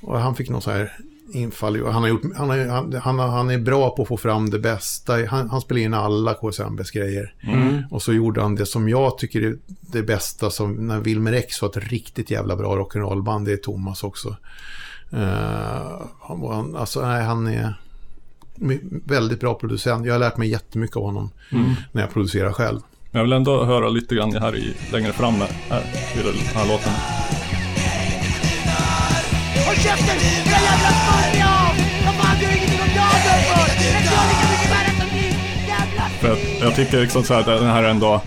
och han fick någon så här infall. Han, har gjort, han, har, han, han, han är bra på att få fram det bästa. Han, han spelar in alla KSMBs grejer. Och så gjorde han det som jag tycker är det bästa. Som när Wilmer X var ett riktigt jävla bra rock'n'roll-band. Det är Thomas också. Eh, han, alltså, nej, han är väldigt bra producent. Jag har lärt mig jättemycket av honom när jag producerar själv. jag vill ändå höra lite grann här i, längre fram med, här, i den här låten. Håll käften, era jävla smörja! Vad fan, du har ingenting att döda för! Men jag lika mycket värre som ni, jävla För jag, jag tycker liksom så här, att den här ändå...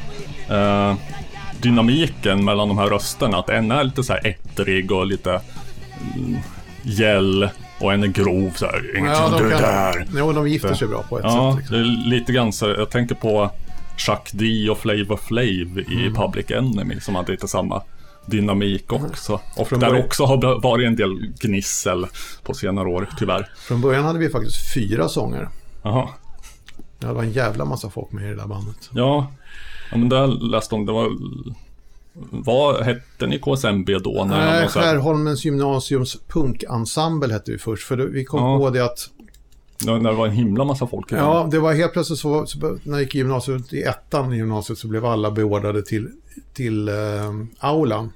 Eh, dynamiken mellan de här rösterna. Att en är lite så här ettrig och lite mm, gäll och en är grov så här. Inget Ja, de kan- där. Jo, de gifter sig bra på ett Ja, sätt. Liksom. det är lite grann så. Jag tänker på Chuck D och Flavor Flav i Mm. Public Enemy som hade lite samma dynamik också. Och Från där början- också har varit en del gnissel på senare år, tyvärr. Från början hade vi faktiskt fyra sånger. Jaha. Det var en jävla massa folk med i det där bandet. Ja, ja men där läste om det var... Vad hette ni KSMB då? När Nej, här- Skärholmens gymnasiums punkensemble hette vi först. För vi kom Ja. på det att när när det var en himla massa folk i Ja, det var helt plötsligt så, så när jag gick i gymnasiet, i ettan i gymnasiet så blev alla beordrade till, till eh, aulan.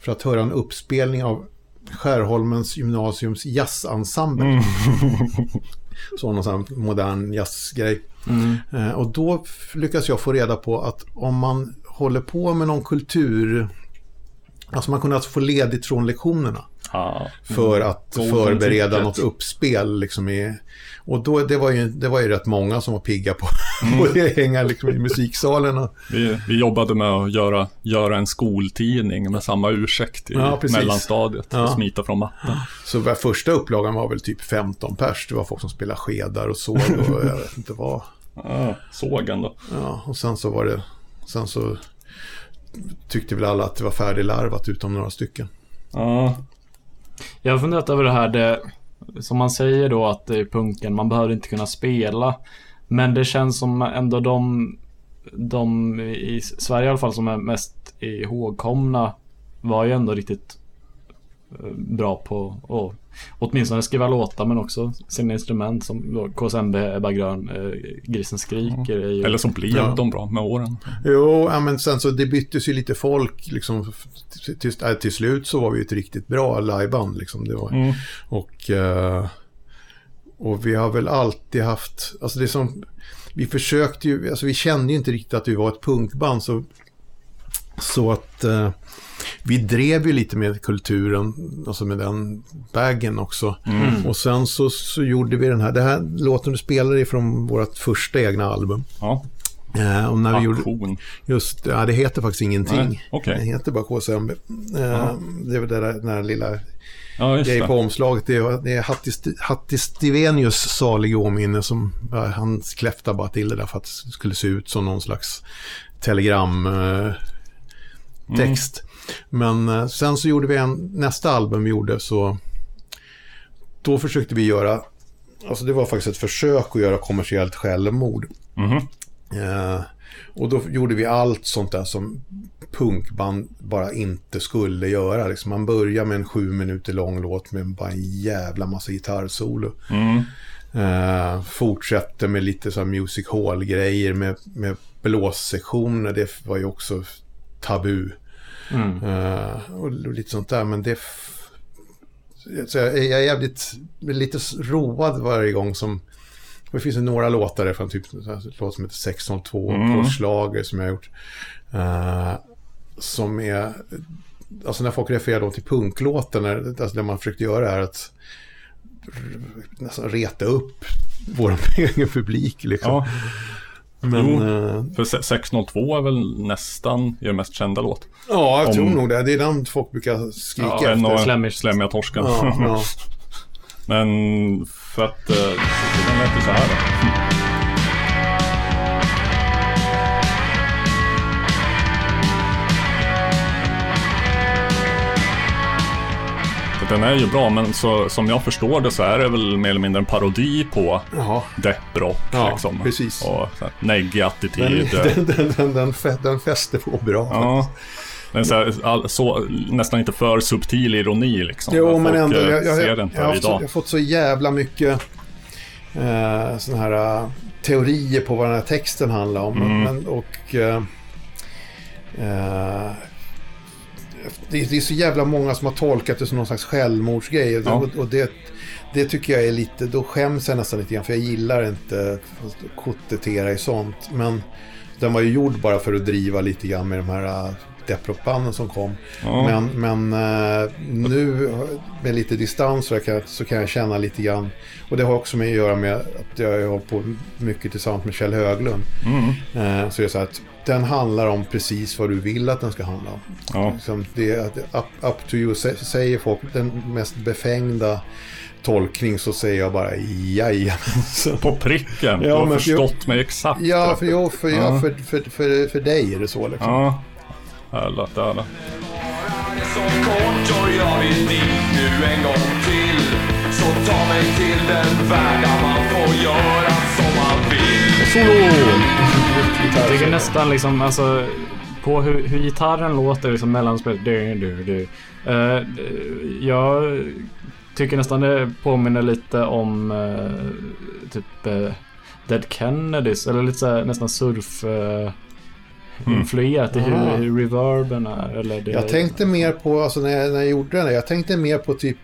För att höra en uppspelning av Skärholmens gymnasiums jazzensemble. Mm. Sån här modern jazzgrej. Eh, och då lyckas jag få reda på att om man håller på med någon kultur, alltså man kunde alltså få ledigt från lektionerna Ja. för att Golden förbereda något uppspel. Liksom i, och då, det, var ju, det var ju rätt många som var pigga på, Mm. på att hänga liksom i musiksalen. Och, Vi, vi jobbade med att göra, göra en skoltidning med samma ursäkt i Ja, mellanstadiet. Ja. Och smita från matten. så första upplagan var väl typ 15 pers. Det var folk som spelade skedar och såg och jag vet inte vad. Ja, sågen då. Ja, och sen så var det, sen så tyckte väl alla att det var färdiglarvat utom några stycken. Ja, Jag har funderat över det här, det, som man säger då att det är punken, man behöver inte kunna spela. Men det känns som ändå de, de i Sverige i alla fall som är mest ihågkomna var ju ändå riktigt bra på att åtminstone skriva låtar men också sina instrument som KSMB, Ebba Grön, eh, Grisen Skriker. Är ju, eller så blev Ja. de bra med åren. Jo, ja, men sen så det byttes ju lite folk. Liksom, till, till, äh, till slut så var vi ett riktigt bra liveband. Liksom. Det var, Mm. och, eh, och vi har väl alltid haft, alltså det som, vi försökte ju, alltså vi kände ju inte riktigt att vi var ett punkband. Så, så att eh, vi drev ju lite med kulturen, alltså med den bagen också. Och sen så, så gjorde vi den här, det här låten du spelar är från vårt första egna album. Ja, Eh, och när vi gjorde, aktion. Just ja, det heter faktiskt ingenting. Nej, okej. Det heter bara KSMB. Eh, Det är väl det där, den här lilla Ja, grejen på omslaget. Det är, det är Hattis, Hattis Stevenius salig åminne som ja, han kläftade bara till det där för att det skulle se ut som någon slags telegram eh, text. Men eh, sen så gjorde vi en, nästa album vi gjorde så då försökte vi göra, alltså det var faktiskt ett försök att göra kommersiellt självmord. Mhm. Eh, och då gjorde vi allt sånt där som punkband bara inte skulle göra. Liksom man börjar med en sju minuter lång låt med bara en jävla massa gitarrsolo. Mm. Eh, fortsätter med lite så här music hall-grejer med, med blåssektioner. Det var ju också tabu. Mm. Eh, och lite sånt där. Men det... Så jag, jag är jävligt lite road varje gång som... Det finns några låtar där från typ en låt som heter 602 Mm. på Schlager som jag har gjort. Eh, som är... Alltså när folk refererar då till punklåten, när, alltså det man försökte göra är att nästan reta upp vår egen publik liksom. Ja, Men, jo. eh, för se- 602 är väl nästan er mest kända låt. ja, jag Om- tror nog det. Det är den folk brukar skrika Ja, efter. en och Slemish. Slemmiga torsken. Ja, ja. Men för att eh, den lät ju så här då. Den är ju bra, men så, som jag förstår det så är det väl mer eller mindre en parodi på Jaha. depprock. Ja, liksom. precis. Och så här, neggig Den, den, den, den, den, fä- den fäster på bra. ja. Den så, här, all, så, nästan inte för subtil ironi liksom. Jo, men ändå. eh, Jag, jag, jag, jag, har fått, så- jag har fått så jävla mycket eh, sådana här eh, teorier på vad den här texten handlar om. Mm. Men, och eh, eh, det, är så jävla många som har tolkat det som någon slags självmordsgrej. Ja. Och, det, det tycker jag är lite, då skäms jag nästan lite grann för jag gillar inte att kotetera i sånt. Men den var ju gjord bara för att driva lite grann med de här äh, depprockbanden som kom. Ja. Men, men äh, nu med lite distans så kan, jag, så kan jag känna lite grann. Och det har också med att göra med att jag har hållit på mycket tillsammans med Kjell Höglund. Mm. Eh, så det är så att den handlar om precis vad du vill att den ska handla om. Ja. Liksom det är up, up to you, sä- säger folk den mest befängda tolkning så säger jag bara jajamensan. På pricken. du Ja, har men- förstått mig exakt. Ja, för, jo, för, ja. Ja. för, för, för, för dig är det så liksom. Ja. Härligt, härligt. så kort och jag vill dit nu en gång till Så ta mig till den värld där man får göra som man vill Solo! Jag tycker nästan liksom, alltså på hur, hur gitarren låter liksom mellanspel. Du, du, du. Eh, jag tycker nästan det påminner lite om eh, typ eh, Dead Kennedys eller lite så här, nästan surf uh, influerat i hur, Ah. hur reverben är. Eller det, Jag tänkte mer på, alltså när jag, när jag gjorde den, där, jag tänkte mer på typ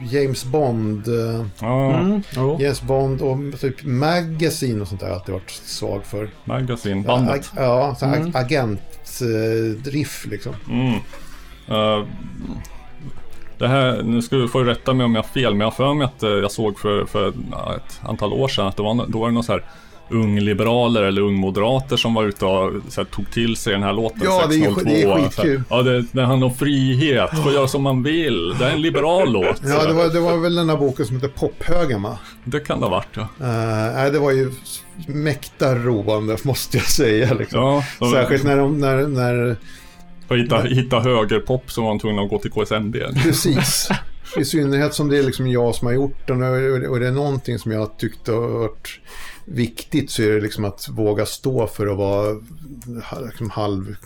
James Bond. eh, Ja, Mm. James Bond och typ Magazine och sånt där har jag alltid varit svag för. Magasin, Ja, bandet. ag- ja så Mm. ag- agentdriff liksom. Mm. Eh, det här, nu ska du få rätta mig om jag har fel, men jag har för mig att eh, jag såg för, för ja, ett antal år sedan att det var, då var det någon så här ungliberaler eller ungmoderater som var ute och här, tog till sig den här låten Ja, det är ju- 602. det är Så här, skitkul. Ja, det, det handlar om frihet, få göra som man vill. Det är en liberal låt. Ja, det där. var, det var väl den här boken som heter Pophögen va? det kan det ha varit ja. Uh, nej, det var ju mäkta roande måste jag säga. Liksom. ja så Särskilt när de, när, när, För att hitta, hitta högerpop så var man tvungen att gå till KSMB. precis. I synnerhet som det är liksom jag som har gjort den och det är någonting som jag har tyckt har varit viktigt så är det liksom att våga stå för att vara liksom halv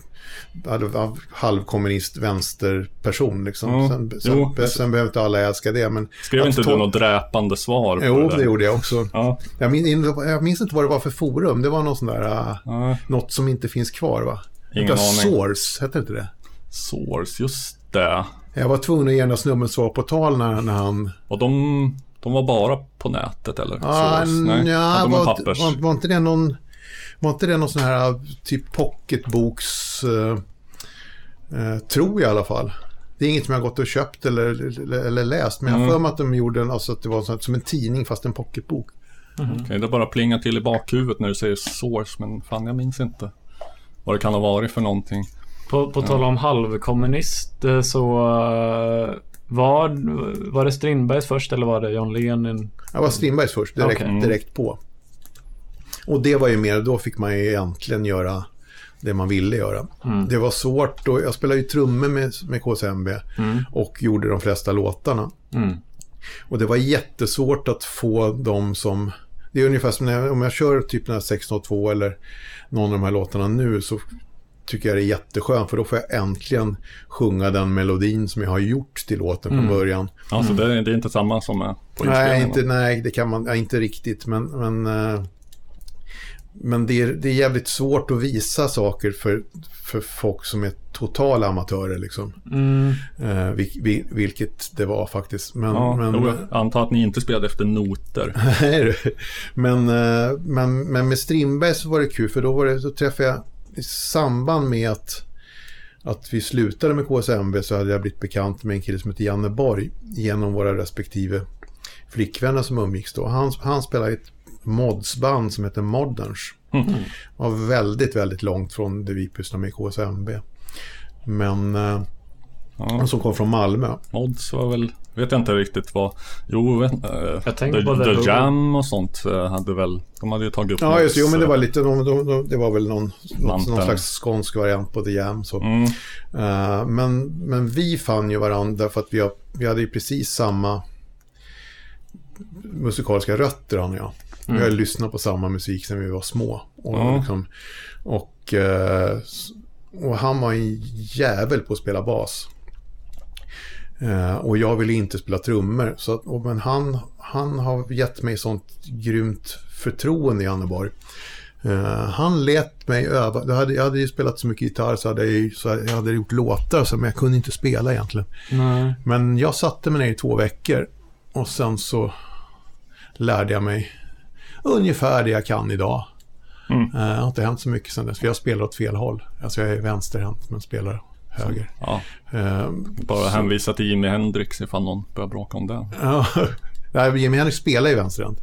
halv- halvkommunist vänsterperson liksom. Ja, Sen, sen, sen behöver inte alla älska det men... Skrev inte du något dräpande svar på Jo, det? det gjorde jag också. Ja, Jag minns, jag minns inte vad det var för forum. Det var någon sån där... äh, ja. Något som inte finns kvar va? Ingen aning. Source, hette inte det? Source, just det. Jag var tvungen att ge den där snubben svar på tal när, när han... Och de, de var bara på nätet eller? Ah, Source? Nej, ja, de var, pappers. var, var inte det någon... Var inte det någon sån här typ pocketboks... Uh, tror jag i alla fall. Det är inget som jag har gått och köpt eller, eller, eller läst. Men jag har Mm. för mig att de gjorde en, alltså att det var sånt, som en tidning fast en pocketbok. Okej, det bara plingar till i bakhuvudet när du säger source, men fan jag minns inte vad det kan ha varit för någonting. På, på tal om halvkommunist så eh, var, var det Strindbergs först eller var det John Lenin? Jag var Strindbergs först, direkt, Okej. direkt på. Och det var ju mer, då fick man ju egentligen göra det man ville göra. Mm. Det var svårt och jag spelade ju trummor med, med KSMB och gjorde de flesta låtarna. Mm. Och det var jättesvårt att få dem som... Det är ungefär som när jag, om jag kör typ den här 602 eller någon av de här låtarna nu så tycker jag det är jätteskönt för då får jag äntligen sjunga den melodin som jag har gjort till låten från början. Alltså det, det är inte samma som är på Mm. Nej, inte, nej, det kan man ja, inte riktigt. Men, men, eh, men det, är, det är jävligt svårt att visa saker för, för folk som är totala amatörer. Liksom. Mm. Eh, vil, vil, vilket det var faktiskt. Men, Ja, men, jag antar att ni inte spelade efter noter. Men, eh, men, men med Strindberg så var det kul för då, var det, så träffade jag i samband med att, att vi slutade med KSMB så hade jag blivit bekant med en kille som heter Janne Borg genom våra respektive flickvänner som umgicks då. Han, han spelade i ett modsband som heter Moderns. Var väldigt, väldigt långt från det vi pysslar med i KSMB. Men eh, Ja, som kom från Malmö. Mods var väl, vet jag inte riktigt vad. Jo, vet, äh, Jag tänkte The, på The. Jam och sånt äh, hade väl, de hade ju tagit upp Ja, just det. Jo, men det äh, var lite, de, de, de, det var väl någon, någon, någon slags skånsk variant på The Jam. Så. Mm, Eh, men, men vi fann ju varandra för att vi, har, vi hade ju precis samma musikaliska rötter han och jag. Vi har lyssnat på samma musik sedan vi var små. Och, Ja. liksom, och, eh, och han var en jävel på att spela bas. Eh, och jag ville inte spela trummor. Så att, men han, han har gett mig sånt grymt förtroende i Anneborg. Eh, han lät mig öva. Jag hade, jag hade ju spelat så mycket gitarr så hade jag, så jag hade gjort låtar så, men jag kunde inte spela egentligen. Nej. Men jag satte mig ner i två veckor och sen så lärde jag mig ungefär det jag kan idag. Mm. Eh, Det har inte hänt så mycket sedan dess, för jag spelar åt fel håll. Alltså jag är vänsterhänt men spelar höger. Ja, Eh, bara hänvisa till Jimi Hendrix ifall någon börjar bråka om det. Ja, Jimi Hendrix spelar ju vänsterhänt.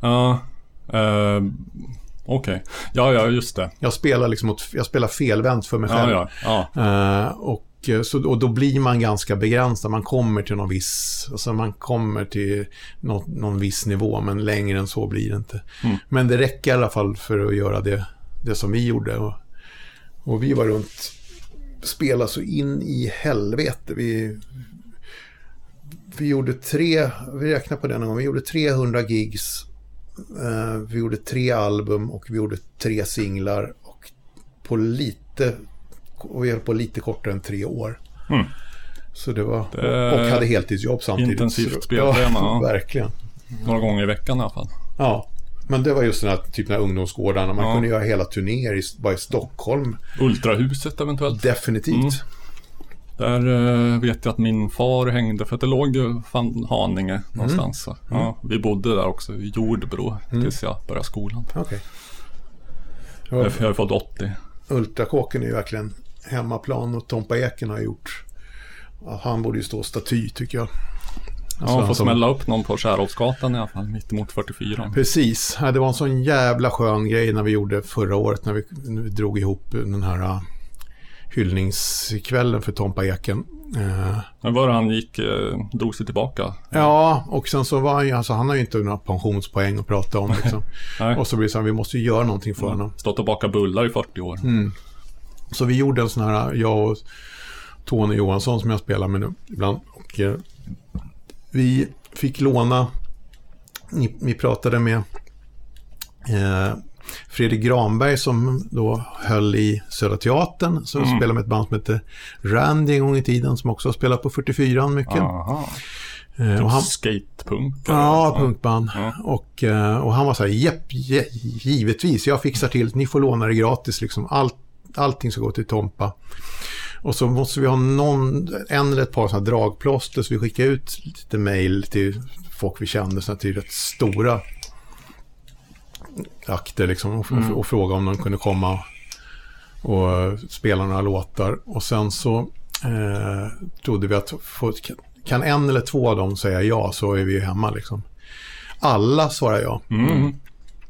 Ja, eh, okej. Ja, ja, just det. Jag spelar liksom åt, jag spelar felvänt för mig Ja, själv. ja, ja. Eh, och, eh, så, och då blir man ganska begränsad. Man kommer till någon viss, alltså man kommer till någon, någon viss nivå, men längre än så blir det inte. Mm. Men det räcker i alla fall för att göra det, det som vi gjorde. Och, och vi var runt, spela så in i helvete. Vi, vi gjorde tre, vi räknar på det någon gång, vi gjorde 300 gigs. Eh, vi gjorde tre album och vi gjorde tre singlar. Och på lite, och vi höll på lite kortare än tre år. Mm. Så det var, Det- och hade heltidsjobb samtidigt. Intensivt spelschema, ja. verkligen. Några gånger i veckan i alla fall. Ja. Men det var just den här typen av ungdomsgårdarna. Man Ja. kunde göra hela turnéer i, bara i Stockholm. Ultrahuset eventuellt. Definitivt. Mm. Där eh, vet jag att min far hängde, för att det låg ju fan Haninge någonstans. Så. Ja, vi bodde där också, i Jordbro, tills jag började skolan. Okej. Jag, är född 80. Ultrakåken är ju verkligen hemmaplan och Tompa Eken har gjort... Han borde ju stå staty tycker jag. Ja, han får som- smälla upp någon på Kärrhovsgatan i alla fall, mitt emot 44. Precis. Ja, Det var en sån jävla skön grej när vi gjorde förra året när vi, när vi drog ihop den här uh, hyllningskvällen för Tompa Eken. Eh, Men var det han gick, eh, drog sig tillbaka? Ja, och sen så var han ju, alltså han har ju inte några pensionspoäng att prata om liksom. Och så blir det så här, vi måste ju göra någonting för honom. Stått och bakat bullar i 40 år. Mm. Så vi gjorde en sån här, jag och Tony Johansson som jag spelar med nu ibland. Och eh, vi fick låna, ni, vi pratade med eh, Fredrik Granberg som då höll i Södra Teatern. Som Mm. spelade med ett band som heter Randy en gång i tiden. Som också har spelat på 44 mycket. Aha. Eh, och han, Skatepunk? Ja, punkband. Ja. Och, eh, och han var så här, jepp, je, givetvis, jag fixar till, ni får låna det gratis liksom. Allt, allting ska gå till Tompa. Och så måste vi ha någon, en eller ett par sådana dragplåster, så vi skickade ut lite mail till folk vi kände, så här, till rätt stora akter liksom, och, och, och fråga om de kunde komma och spela några låtar. Och sen så eh, trodde vi att få, kan en eller två av dem säga ja så är vi hemma liksom. Alla svarar ja. Mm.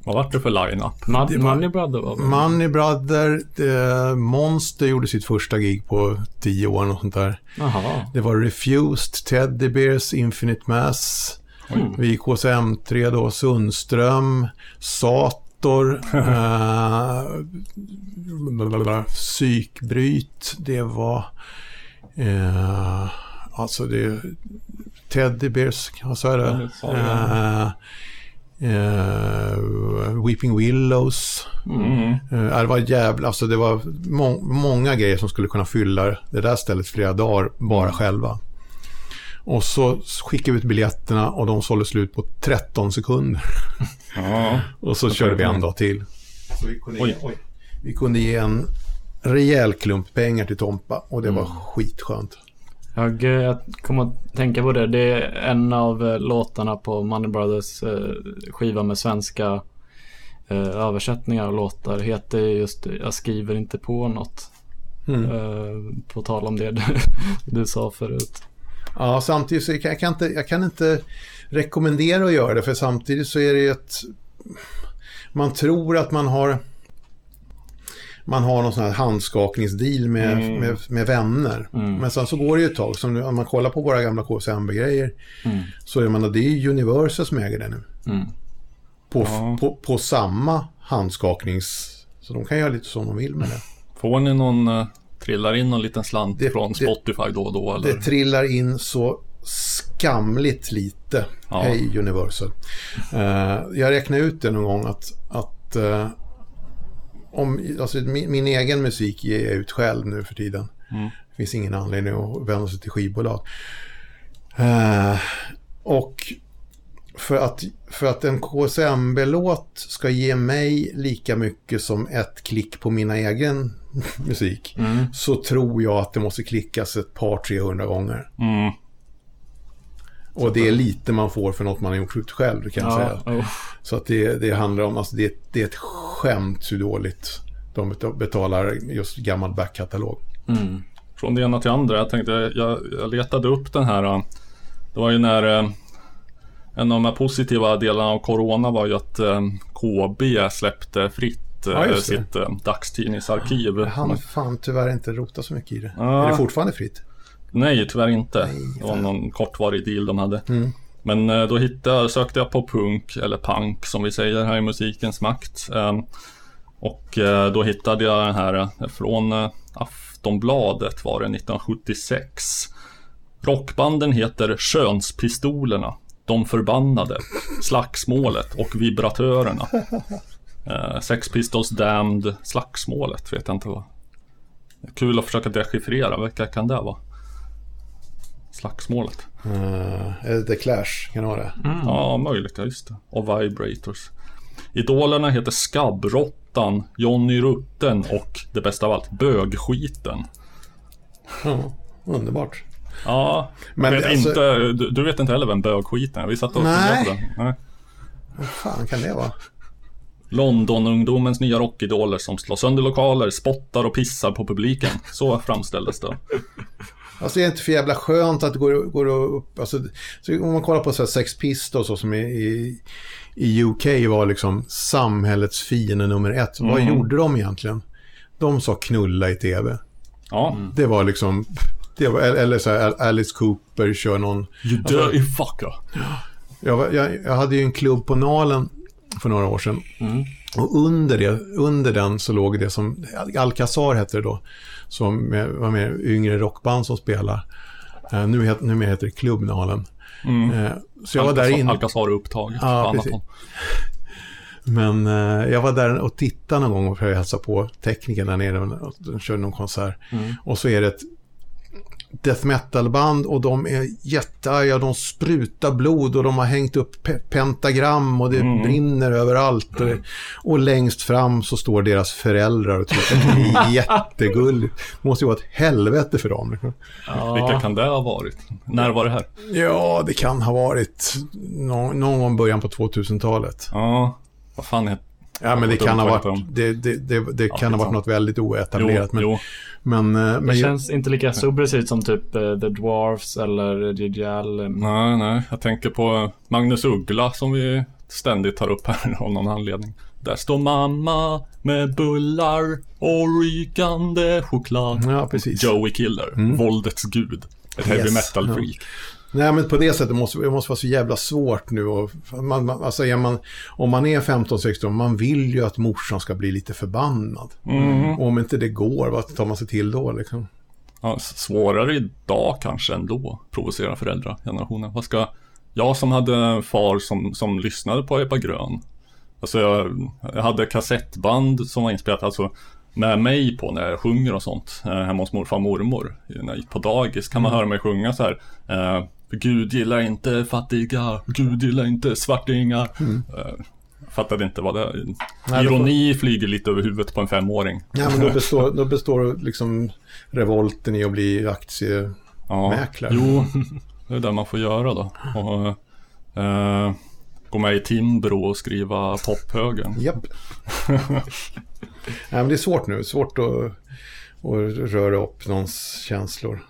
Vad var det för line-up? Man, Det Money Brother var väl? Money Brother, eh, Monster gjorde sitt första gig på tio år och sånt där. Jaha. Det var Refused, Teddy Bears, Infinite Mass, vi gick KSM3 då, Sundström, Sator, eh, Psykbryt, det var eh, alltså det Teddy Bears, vad sa jag Ja, det? Eh, Weeping Willows. Mm. Eh, det var jävla, alltså det var må- många grejer som skulle kunna fylla det där stället flera dagar bara själva. Och så skickade vi ut biljetterna och de sålde slut på 13 sekunder. Ja. Och så körde vi en dag till. Så vi, kunde Oj. ge, oj. vi kunde ge en rejäl klump pengar till Tompa och det var Mm. skitskönt. Jag, eh, jag kommer att tänka på det. Det är en av eh, låtarna på Money Brothers eh, skiva med svenska översättningar av låtar. Heter just Jag skriver inte på något. Mm. På tal om det du, du sa förut. Ja, samtidigt så kan jag, kan inte, jag kan inte rekommendera att göra det för samtidigt så är det ju ett... Man tror att man har... Man har någon sån här handskakningsdeal med, Mm. med, med vänner. Men sen så går det ju ett tag. Som om man kollar på våra gamla KSMB-grejer så är man, det är Universal som äger det nu. Mm. På, Ja. på, på samma handskaknings... Så de kan göra lite som de vill med det. Får ni någon, uh, trillar in någon liten slant Det- från det- Spotify då och då eller? Det trillar in så skamligt lite. Ja. Hej Universal. Eh, jag räknade ut det någon gång att, att eh, om, alltså, min, min egen musik ger jag ut själv nu för tiden. Mm. Det finns ingen anledning att vända sig till skivbolag. Eh, och för att, för att en KSMB-låt ska ge mig lika mycket som ett klick på min egen musik Mm. så tror jag att det måste klickas ett par, 300 gånger. Mm. Och det är lite man får för något man har gjort själv kan jag säga. Ja, oh. Så att det, det handlar om, alltså det, det är ett skämt hur dåligt de bet- betalar just gammal backkatalog. mm. Från det ena till andra. Jag tänkte, jag, jag letade upp den här. äh, Det var ju när äh, en av de positiva delarna av Corona var ju att äh, KB släppte fritt Ja, sitt dagstidningsarkiv. Hann fan tyvärr inte rota så mycket i det. Ja. Är det fortfarande fritt? Nej, tyvärr inte. Nej, det var någon kortvarig deal de hade. Mm. Men eh, då hittade, sökte jag på punk, eller punk som vi säger här i musikens makt. Eh, Och eh, då hittade jag den här eh, från Aftonbladet var det 1976. Rockbanden heter Skönspistolerna, De förbannade, Slagsmålet och Vibratörerna. Sex Pistols Damned, Slagsmålet vet jag inte vad. Kul att försöka dechiffrera, vilka kan det vara? Slagsmålet. Uh, är det The Clash? Kan det vara det? Ja, möjligt, ja just det. Och Vibrators. Idolerna heter Skabbråttan, Johnny Rutten och det bästa av allt, Bögskiten. Ja, underbart. Ja, Men vet alltså- inte, du, du vet inte heller vem Bögskiten är? Vi satt och Nej. funderade på det. Nej. Vad fan kan det vara? London-ungdomens nya rockidoler som slår sönder lokaler, spottar och pissar på publiken. Så framställdes det. Alltså det är inte för jävla skönt att det går, går upp. Alltså, så om man kollar på så här Sex Pistols och som i, i, i UK var liksom samhällets fiende nummer ett. Vad Mm. gjorde de egentligen? De sa knulla i tv. Ja. Det var liksom... Det var, eller så här, Alice Cooper kör någon... You dirty fucker. Jag, jag, jag hade ju en klubb på Nalen för några år sedan. Och under, det, under den så låg det som, Alcazar hette det då, som med- var med yngre rockband som spelar. Eh, nu, het, numera heter det Klubb Nalen. Eh, så jag var där inne. Alcazar upptaget Ja, på annat. Men eh, jag var där och tittade någon gång för att hälsa på tekniken där nere. och De körde någon konsert. Och så är det ett death metal-band och de är jättearga. De sprutar blod och de har hängt upp pe- pentagram och det brinner överallt. Och, och längst fram så står deras föräldrar och tycker att det är jättegulligt. Det måste ju vara ett helvete för dem. liksom. Vilka kan det ha varit? När var det här? Ja, det kan ha varit någon, någon gång början på 2000-talet. Ja, vad fan heter Ja, men det kan ha varit, det, det, det, det kan ha varit något väldigt oetablerat. Jo, men, jo. men, eh, men Det ju- känns inte lika subversivt som typ eh, The Dwarfs eller Gigi Allen. Nej, nej. Jag tänker på Magnus Uggla som vi ständigt tar upp här av någon anledning. Där står mamma med bullar och rykande choklad. Ja, precis. Joey Killer, våldets gud. Ett heavy Yes, metal ja. Nej, men på det sättet måste det måste vara så jävla svårt nu. Och, man, man, alltså är man, om man är 15-16, man vill ju att morsan ska bli lite förbannad. Mm. Och om inte det går, vad tar man sig till då liksom? Ja, svårare idag kanske ändå, provocera föräldragenerationen. Vad ska... Jag som hade en far som, som lyssnade på Ebba Grön. Alltså jag, jag hade kassettband som var inspelat alltså med mig på när jag sjunger och sånt. Eh, hemma hos morfar och mormor. På dagis kan man höra mig sjunga så här. Eh, för Gud gillar inte fattiga, Gud gillar inte svartingar. Eh, fattade inte vad det Nej, då får- Ironi flyger lite över huvudet på en femåring. Ja, men då består, då består liksom revolten i att bli aktie... Ja. Jo, det är det man får göra då. Och, eh, gå med i Timbro och skriva pophögen. Japp. Nej, men det är svårt nu. Svårt att, att röra upp någons känslor.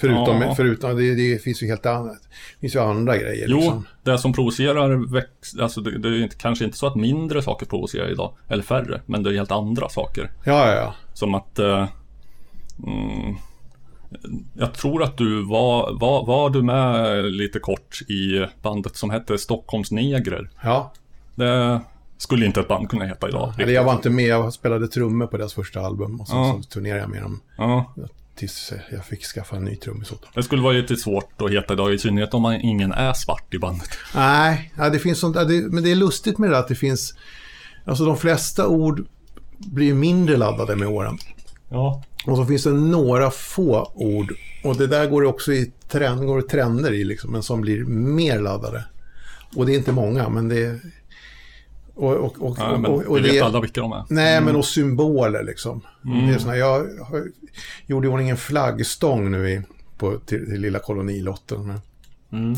Förutom, Ja. förutom det, det finns ju helt annat. Det finns ju andra grejer. Jo, Liksom. det som provocerar väx, alltså det, det är inte, kanske inte så att mindre saker provocerar idag, eller färre, men det är helt andra saker. Ja, ja, ja. Som att eh, mm, Jag tror att du var, var, var du med lite kort i bandet som hette Stockholms Negrer? ja. Det skulle inte ett band kunna heta idag. Eller jag var inte med, jag spelade trummor på deras första album. Och sen Ja. så turnerade jag med dem Ja, tills jag fick skaffa en ny trummis åt det skulle vara lite svårt att heta idag, i synnerhet om man, ingen är svart i bandet. Nej, ja, det finns sånt, ja, det, men det är lustigt med det att det finns... Alltså de flesta ord blir mindre laddade med åren. Ja. Och så finns det några få ord. Och det där går också i trend, går trender i liksom, men som blir mer laddade. Och det är inte många, men det är... Och, och, och, Ja, men och, och det vet alla vilka de är. Nej, men och symboler liksom. Det är såna, jag har, gjorde i ordning en flaggstång nu i, på, till, till lilla kolonilotten. Men Mm.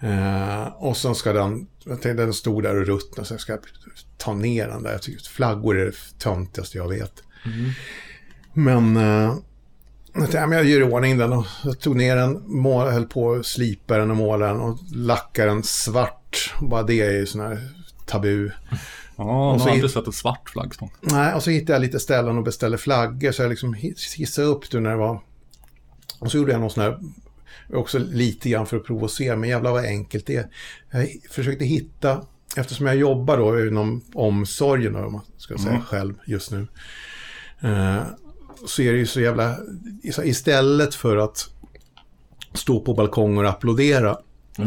Eh, och sen ska den, jag tänkte den stod där och ruttnade så jag ska ta ner den där. Jag tycker flaggor är det töntigaste jag vet. Men eh, jag tänkte, ja, men jag gör i ordning den och jag tog ner den, mål, höll på att slipa den och måla den och lacka den svart. Bara det är ju sån här tabu. Ja, Och så inte sett ett svart flaggstång. Nej, och så hittade jag lite ställen och beställde flaggor så jag liksom hiss- hissade upp det när det var... Och så gjorde jag någon sån här, också lite grann för att provocera, men jävlar vad enkelt det är. Jag försökte hitta, eftersom jag jobbar då inom omsorgen, om man ska säga Mm. själv just nu, eh, så är det ju så jävla... Istället för att stå på balkonger och applådera,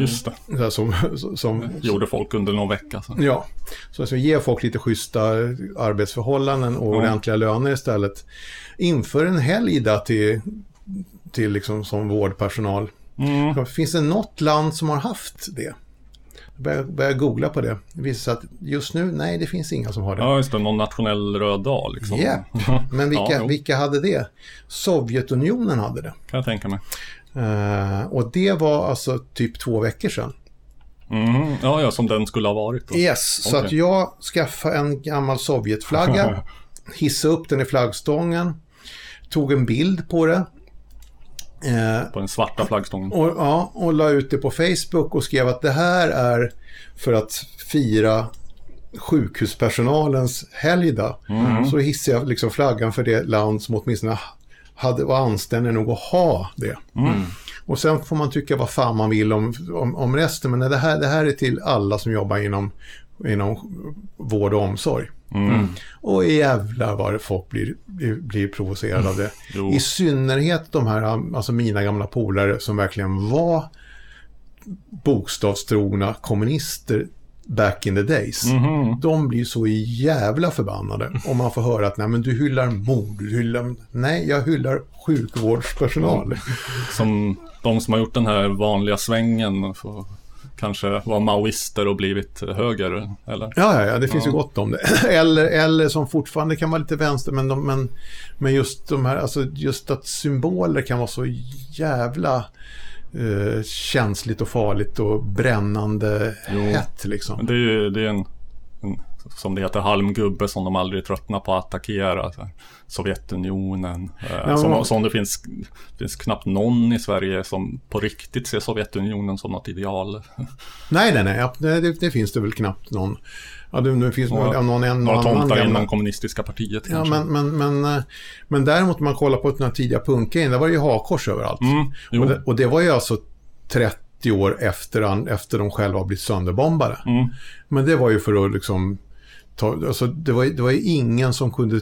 Just det. så som, som, Gjorde folk under någon vecka. Så. Ja, så alltså ge folk lite schyssta arbetsförhållanden och Ja. ordentliga löner istället. Inför en helg där till, till liksom som vårdpersonal. Mm. Finns det något land som har haft det? Jag började, googla på det. Det visar sig att just nu, nej det finns inga som har det. Ja, just det. Någon nationell röd dag liksom. Japp, men vilka, Ja, vilka hade det? Sovjetunionen hade det. kan jag tänka mig. Eh, och det var alltså typ två veckor sedan. Mm. Ja, ja, som den skulle ha varit då. Yes, så Okej. att jag skaffade en gammal Sovjetflagga, hissade upp den i flaggstången, tog en bild på det. Eh, På den svarta flaggstången. och, ja, och la ut det på Facebook och skrev att det här är för att fira sjukhuspersonalens helgdag. Så hissade jag liksom flaggan för det land som åtminstone hade, var anständig nog att ha det. Och sen får man tycka vad fan man vill om, om, om resten, men det här, det här är till alla som jobbar inom, inom vård och omsorg. Och jävlar vad folk blir, blir, blir provocerade av det. Jo. I synnerhet de här, alltså mina gamla polare som verkligen var bokstavstrogna kommunister back in the days. De blir så jävla förbannade om man får höra att nej men du hyllar mord, du hyllar... Nej, jag hyllar sjukvårdspersonal. Som de som har gjort den här vanliga svängen. För kanske var maoister och blivit höger. Eller? Ja, ja, ja, det finns ju gott om det. Eller, eller som fortfarande kan vara lite vänster, men, de, men, men just de här, alltså just att symboler kan vara så jävla eh, känsligt och farligt och brännande Jo. hett liksom. Det är ju det är en, en, som det heter, halmgubbe som de aldrig tröttnar på att attackera. Så Sovjetunionen. Eh, som, men- som det finns, finns knappt någon i Sverige som på riktigt ser Sovjetunionen som något ideal. Nej, nej, nej, det, det finns det väl knappt någon. Ja, det, det finns Några- någon, en, någon annan tomtar inom kommunistiska partiet Ja, kanske. men, men, men, eh, men däremot om man kollar på den här tidiga punkgrejen, där var det ju hakkors överallt. Mm, och, det, och det var ju alltså 30 år efter, efter de själva har blivit sönderbombade. Mm. Men det var ju för att liksom ta, alltså det var, det var ju ingen som kunde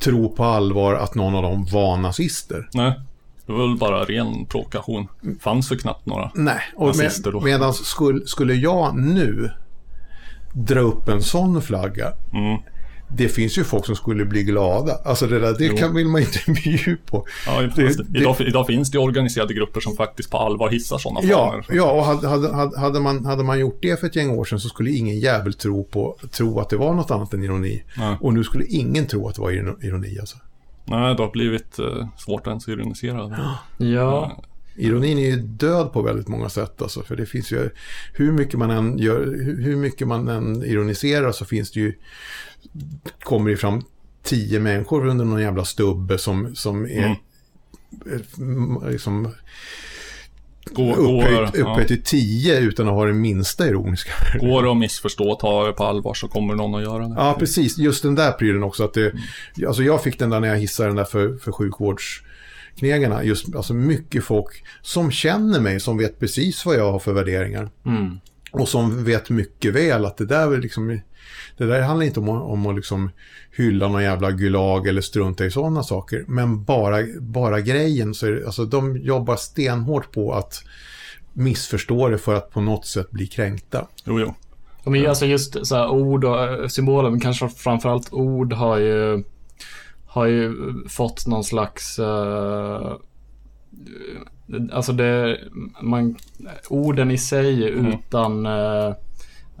tro på allvar att någon av dem var nazister. Nej, det var väl bara ren provokation. fanns ju knappt några. Nej, och Nazister då. med, medan skulle, skulle jag nu dra upp en sån flagga, Mm. det finns ju folk som skulle bli glada. Alltså det där, det Jo. kan, vill man inte bli på. Ja, Det- det- idag, idag finns det organiserade grupper som faktiskt på allvar hissar sådana Ja, faner. ja och hade, hade, hade- man, hade man gjort det för ett gäng år sedan så skulle ingen jävel tro, på, tro att det var något annat än ironi. Nej. Och nu skulle ingen tro att det var iro- ironi. Alltså. Nej, det har blivit eh, svårt att ens ironisera. Ja, Ironin är ju död på väldigt många sätt. Alltså, för det finns ju, hur mycket man än, gör, hur mycket man än ironiserar så finns det ju, kommer det fram tio människor under någon jävla stubbe som, som är Mm. liksom Går, upphöjt, går, ja. till tio utan att ha det minsta ironiska. går det att missförstå och ta det på allvar så kommer någon att göra det. Ja, precis. Just den där prylen också. Att det, alltså jag fick den där när jag hissade den där för, för sjukvårdsknegarna. Just, alltså mycket folk som känner mig, som vet precis vad jag har för värderingar. mm. Och som vet mycket väl att det där är liksom... Det där handlar inte om, att- om att liksom hylla någon jävla gulag eller strunta i sådana saker. Men bara, bara grejen så är det, alltså de jobbar stenhårt på att missförstå det för att på något sätt bli kränkta. Jo, jo. Ja, Men alltså just så här, ord och eh, symboler, men kanske framförallt ord har ju, har ju fått någon slags... eh, alltså det, man, orden i sig utan... eh,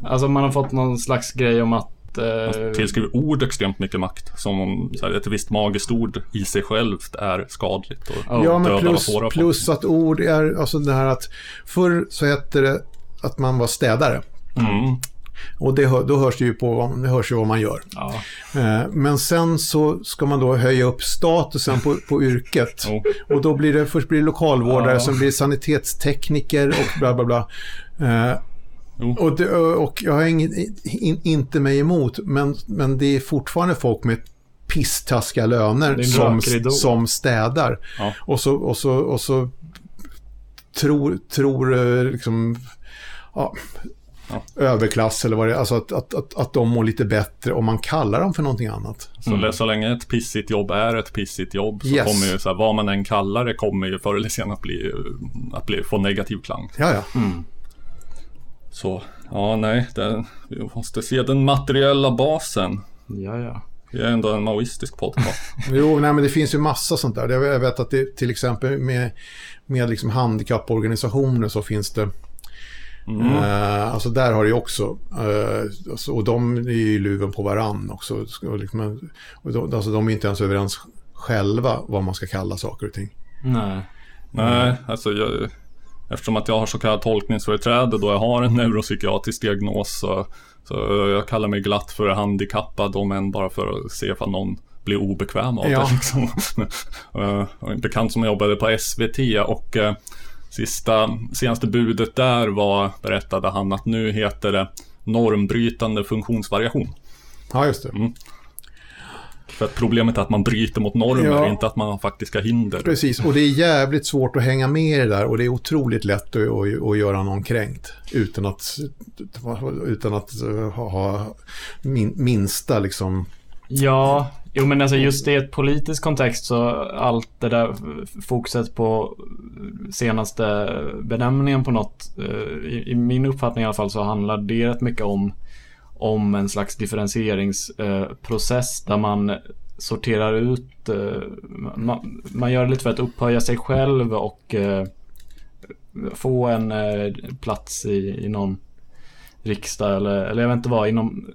alltså man har fått någon slags grej om att att... Eh, Tillskriver ord extremt mycket makt. Som om så här, ett visst magiskt ord i sig självt är skadligt och Ja, men plus, plus att ord är, alltså det här att förr så hette det att man var städare. Mm. Och det, då hörs det ju på det hörs ju vad man gör. ja. Eh, Men sen så ska man då höja upp statusen på, på yrket. Jo. Och då blir det, först blir det lokalvårdare, Ja. sen blir det sanitetstekniker och bla bla bla. Eh, och, det, och jag har inget, in, inte mig emot, men, men det är fortfarande folk med pisstaskiga löner som, som städar. Ja. Och så, och så, och så tror, tror eh, liksom, ja, Ja. överklass eller vad det är, alltså att, att, att, att de mår lite bättre om man kallar dem för någonting annat. Så, så länge ett pissigt jobb är ett pissigt jobb så Yes. kommer ju så här, vad man än kallar det kommer ju förr eller senare att bli, att bli, få negativ klang. Ja, ja. Så, ja nej, det, vi måste se den materiella basen. Ja, ja. Vi är ändå en maoistisk podcast. Jo, nej, men det finns ju massa sånt där. Jag vet att det till exempel med, med liksom handikapporganisationer så finns det Eh, alltså där har det ju också, eh, alltså, och de är ju luven på varann också. Och liksom, och de, alltså de är inte ens överens själva vad man ska kalla saker och ting. Nej. Nej, alltså jag, eftersom att jag har så kallad tolkningsföreträde då jag har en neuropsykiatrisk diagnos så, så jag kallar mig glatt för handikappad om än bara för att se ifall någon blir obekväm av Ja. det. Liksom. Eh, En bekant som jobbade på SVT och eh, sista, senaste budet där var, berättade han att nu heter det normbrytande funktionsvariation. Ja, just det. Mm. För att problemet är att man bryter mot normer, Ja. inte att man har faktiska hinder. Precis, och det är jävligt svårt att hänga med i det där och det är otroligt lätt att, att, att göra någon kränkt utan att, utan att ha, ha min, minsta liksom Ja, jo men alltså just i ett politisk kontext så allt det där fokuset på senaste benämningen på något, eh, i, i min uppfattning i alla fall så handlar det rätt mycket om, om en slags differentieringsprocess eh, där man sorterar ut, eh, man, man gör det lite för att upphöja sig själv och få en plats i, i någon riksdag eller, eller jag vet inte vad, inom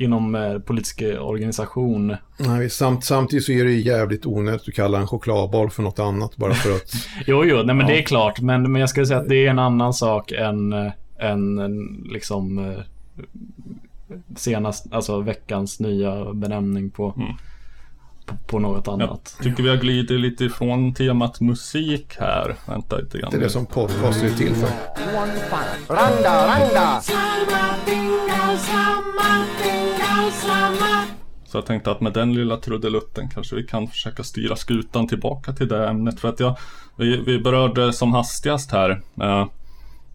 inom eh, politisk organisation. Nej, samt, samtidigt så är det ju jävligt onödigt att kalla en chokladboll för något annat bara för att... Jo, jo, nej men det är klart. Men, men jag skulle säga att det är en annan sak än, eh, än en, liksom eh, senast, alltså veckans nya benämning på, Mm. På, något annat. Jag tycker vi har glidit lite ifrån temat musik här. Vänta lite grann. Det är det som podcast är till för. Så jag tänkte att med den lilla trudelutten kanske vi kan försöka styra skutan tillbaka till det ämnet. För att jag, vi, vi berörde som hastigast här eh,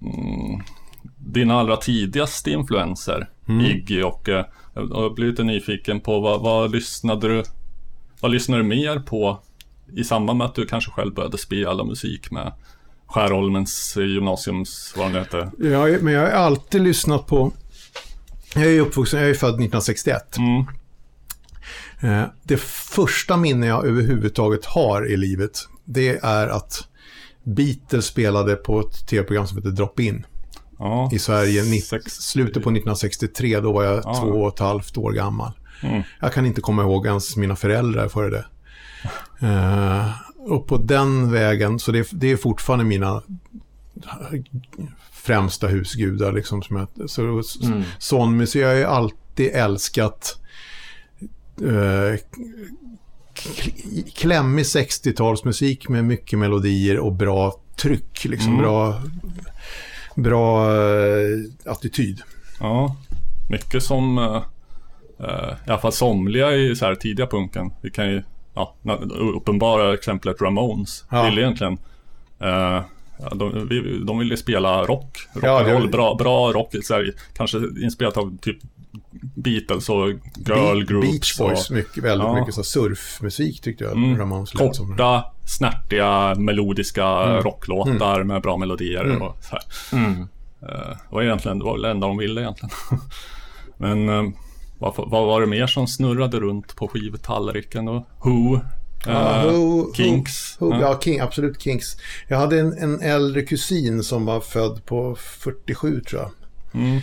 mm, dina allra tidigaste influenser, Iggy. Och eh, jag blivit lite nyfiken på vad, vad lyssnade du vad lyssnade du mer på i samband med att du kanske själv började spela musik med Skärholmens gymnasiums, vad det heter. Ja, men jag har alltid lyssnat på... Jag är uppvuxen, jag är född 1961. Mm. Eh, Det första minne jag överhuvudtaget har i livet, det är att Beatles spelade på ett tv-program som heter Drop In Ja. i Sverige. Ni- Sex- Slutet på 1963, då var jag Ja. två och ett halvt år gammal. Mm. Jag kan inte komma ihåg ens mina föräldrar före det. Eh, och på den vägen, så det, det är fortfarande mina främsta husgudar. Liksom, som jag, så, Mm. Sån musik, jag har ju alltid älskat k- klämmig 60-talsmusik med mycket melodier och bra tryck. Liksom, Mm. Bra, bra eh, attityd. Ja, mycket som uh, i alla fall somliga i så här tidiga punken. Vi kan ju, ja, uppenbara exemplet Ramones. Ja. Vill egentligen, ja, de, vi- de ville spela rock, Ja, det- rock'n'roll, bra, bra rock, så här, kanske inspelat av typ Beatles och girl Be- groups. Beach Boys, och, mycket, väldigt Ja. mycket så surfmusik tyckte jag Mm. Ramones lät som. korta, snärtiga, melodiska Mm. rocklåtar med bra melodier Mm. och så här. Mm. Eh, Det var egentligen, det var väl det enda de ville egentligen. Men eh, vad, vad var det mer som snurrade runt på skivtallriken då? Who? Ja, eh, Who- Kinks? Who, ja. ja, King, absolut Kinks. Jag hade en, en äldre kusin som var född på 47 tror jag. Mm.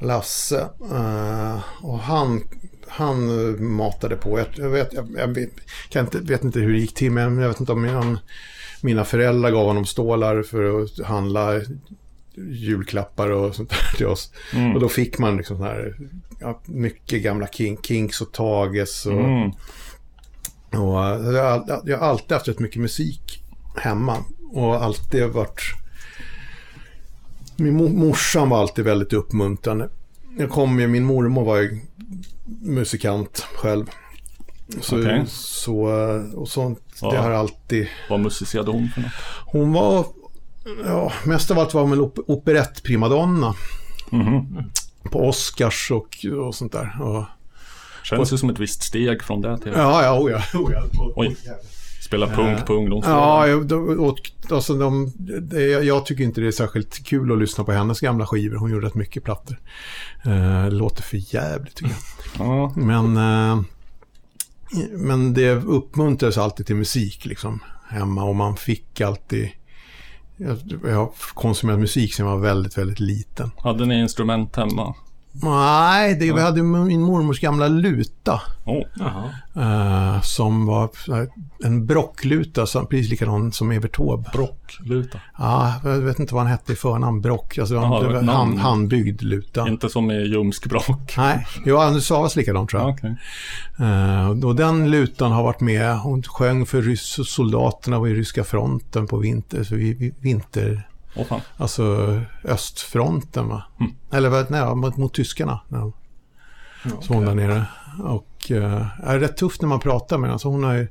Lasse. eh, och han, han eh, matade på. Jag, jag, vet, jag, jag kan inte, vet inte hur det gick till, men jag vet inte om min, mina föräldrar gav honom stålar för att handla julklappar och sånt där till oss. Mm. Och då fick man liksom så här, ja, mycket gamla king, Kinks och Tages. Och, Mm. och eh, jag, har- jag har alltid haft rätt mycket musik hemma. Och alltid varit... Min mo- morsan var alltid väldigt uppmuntrande. Jag kom ju, min mormor var ju musikant själv. Så, Okej. så, eh, och sånt, det Ja. har alltid... Vad musicerade hon för något? Hon var, ja, mest av allt var hon väl op- operettprimadonna. Mhm. På Oscars och, och sånt där. Och, Känns ju som ett visst steg från det till ja, ja, oh ja, oh ja. Oj. spela punk på ungdomsgården. Ja, och, alltså de, det, jag tycker inte det är särskilt kul att lyssna på hennes gamla skivor. Hon gjorde rätt mycket plattor. Eh, det låter för jävligt tycker jag. Ja. Men, eh, men det uppmuntrades alltid till musik liksom hemma och man fick alltid... Jag, jag har konsumerat musik sedan jag var väldigt, väldigt liten. Hade ni instrument hemma? Nej, det, vi hade min mormors gamla luta. Oh. Eh, som var här, en brockluta, som, precis likadan som Evert Taube. Brockluta. Ja, jag vet inte vad han hette i förnamn. Brock. Alltså, Jaha, det var hand, handbyggd luta. Inte som i ljumskbrock. Nej, jo, det stavas likadant tror jag. Okej. Eh, och den lutan har varit med. Hon sjöng för rys- soldaterna var i ryska fronten på vinter, så vi, vi, vinter... Åh fan. Alltså östfronten va? Mm. Eller nej, mot, mot tyskarna. När de, Så hon där nere. Och uh, är rätt tufft när man pratar med henne. Alltså hon har ju...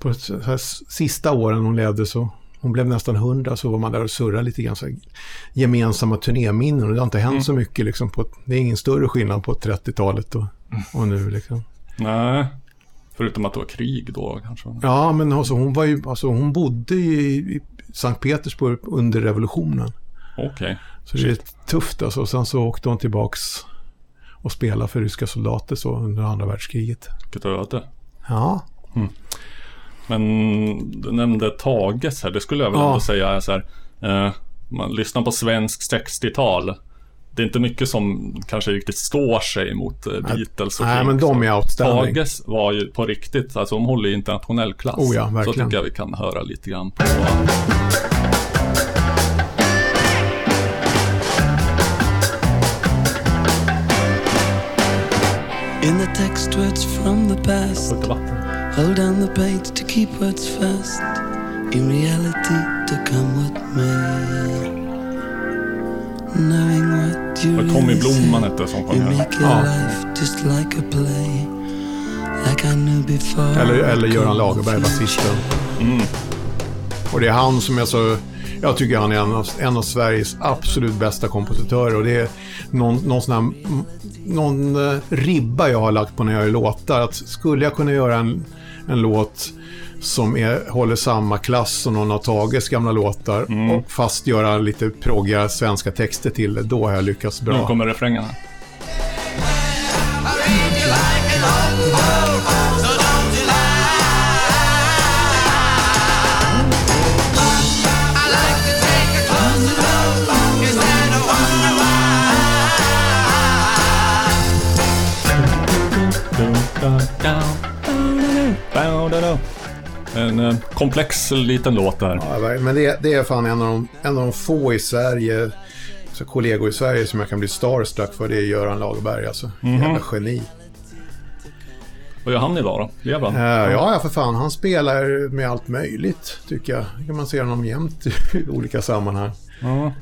På här, sista åren hon levde så... Hon blev nästan hundra så var man där och surrade lite grann. Så här, gemensamma turnéminnen. Och det har inte hänt så mycket liksom. På, det är ingen större skillnad på 30-talet och, och nu liksom. Nej. Förutom att det var krig då kanske. Ja, men alltså, hon, var ju, alltså, hon bodde i, i Sankt Petersburg under revolutionen. Okej. Så det är tufft alltså. Och sen så åkte hon tillbaks och spelade för ryska soldater så under andra världskriget. Vilket öde. Ja, Men du nämnde Tages här. Det skulle jag väl Ja. ändå säga är så här. Eh, man lyssnar på svensk 60-tal. Det är inte mycket som kanske riktigt står sig mot eh, Beatles och nej, Kinks. men de är outstanding. Tages var ju på riktigt, alltså de håller i internationell klass. Oh ja, Så verkligen. tycker jag vi kan höra lite grann på. In the text, words from the past. Hold down the page to keep words fast. In reality, to come what may. Vad Tommy Blomman hette som sjöng your Ja. life just like a play. Like I knew before. eller, eller Göran Lagerberg, basisten. Mm. Och det är han som är så... Jag tycker han är en av, en av Sveriges absolut bästa kompositörer. Och det är någon, någon sån här... Någon eh, ribba jag har lagt på när jag gör låtar. Att skulle jag kunna göra en, en låt som är, håller samma klass som någon av Tages gamla låtar. Och fast göra lite proggiga svenska texter till det. Då har jag lyckats bra. Nu kommer refrängen En eh, komplex liten låt där. Ja, men det, det är fan en av, de, en av de få i Sverige, så kollegor i Sverige som jag kan bli starstruck för. Det är Göran Lagerberg alltså. Jävla geni. Vad gör han idag då? Lever han? Eh, ja, ja, för fan. Han spelar med allt möjligt, tycker jag. Det kan man se honom jämt i olika sammanhang. Ja.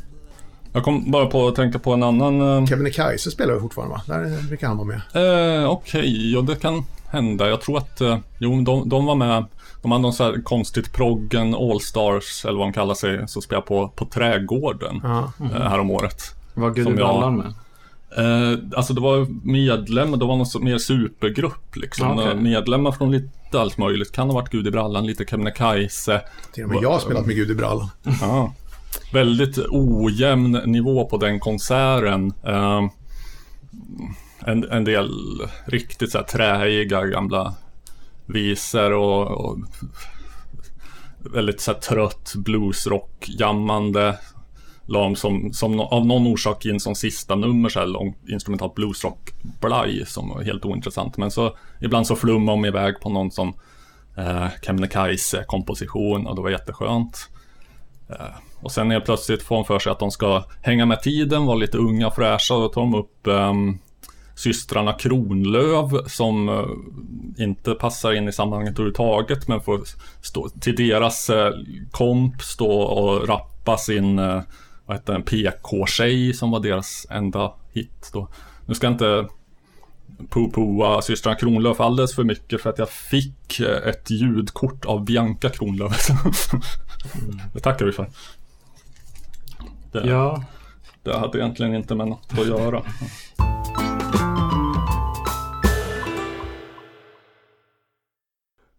Jag kom bara på att tänka på en annan... eh, Kebnekaise spelar ju fortfarande, va? Där brukar han vara med. Eh, Okej, ja det kan hända. Jag tror att, jo de, de var med. De hade någon så här konstigt proggen Allstars, eller vad de kallar sig, som spelar på, på Trädgården Ja. härom året. Var Gud Som jag- med? Eh, alltså det var medlem, det var någon mer supergrupp liksom. Okej. Eh, Medlemmar från lite allt möjligt. Kan ha varit Gud i brallan, lite Kebnekaise. Till och med jag har spelat med Gud i brallan. Ja. Väldigt ojämn nivå på den konserten. Eh, en, en del riktigt så här träiga gamla visor och, och väldigt så här trött bluesrock, jammande. la de som, som av någon orsak in som sista nummer så här långt instrumentalt bluesrock blaj som var helt ointressant. Men så ibland så flummade de iväg på någon som eh, Kebnekaise komposition och det var jätteskönt. Eh, och sen helt plötsligt får de för sig att de ska hänga med tiden, vara lite unga och fräscha och då tar de upp ehm, systrarna Kronlöv som eh, inte passar in i sammanhanget överhuvudtaget men får stå till deras eh, komp stå och rappa sin eh, vad heter den, PK-tjej som var deras enda hit då. Nu ska jag inte poo-pooa systrarna Kronlöf alldeles för mycket för att jag fick ett ljudkort av Bianca Kronlöf. Det tackar vi för. Det, Ja, det hade egentligen inte med något att göra.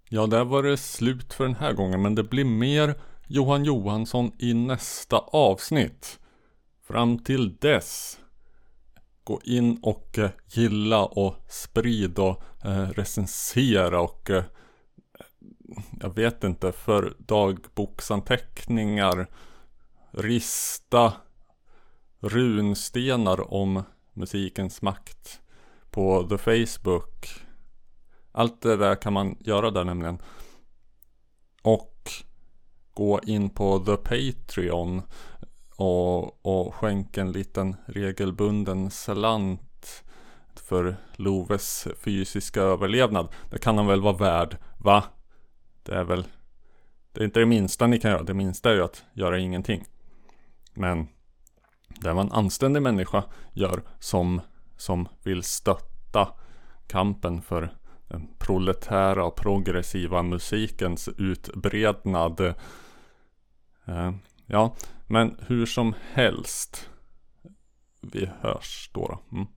Ja, där var det slut för den här gången, men det blir mer Johan Johansson i nästa avsnitt. Fram till dess, gå in och eh, gilla och sprid och eh, recensera och eh, jag vet inte, för dagboksanteckningar, rista runstenar om musikens makt på The Facebook. Allt det där kan man göra där nämligen. Och gå in på The Patreon och, och skänka en liten regelbunden slant för Loves fysiska överlevnad. Det kan han väl vara värd, va? Det är väl Det är inte det minsta ni kan göra. Det minsta är ju att göra ingenting. Men det är vad en anständig människa gör som, som vill stötta kampen för den proletära och progressiva musikens utbrednad. Eh, ja, men hur som helst. Vi hörs då. då. Mm.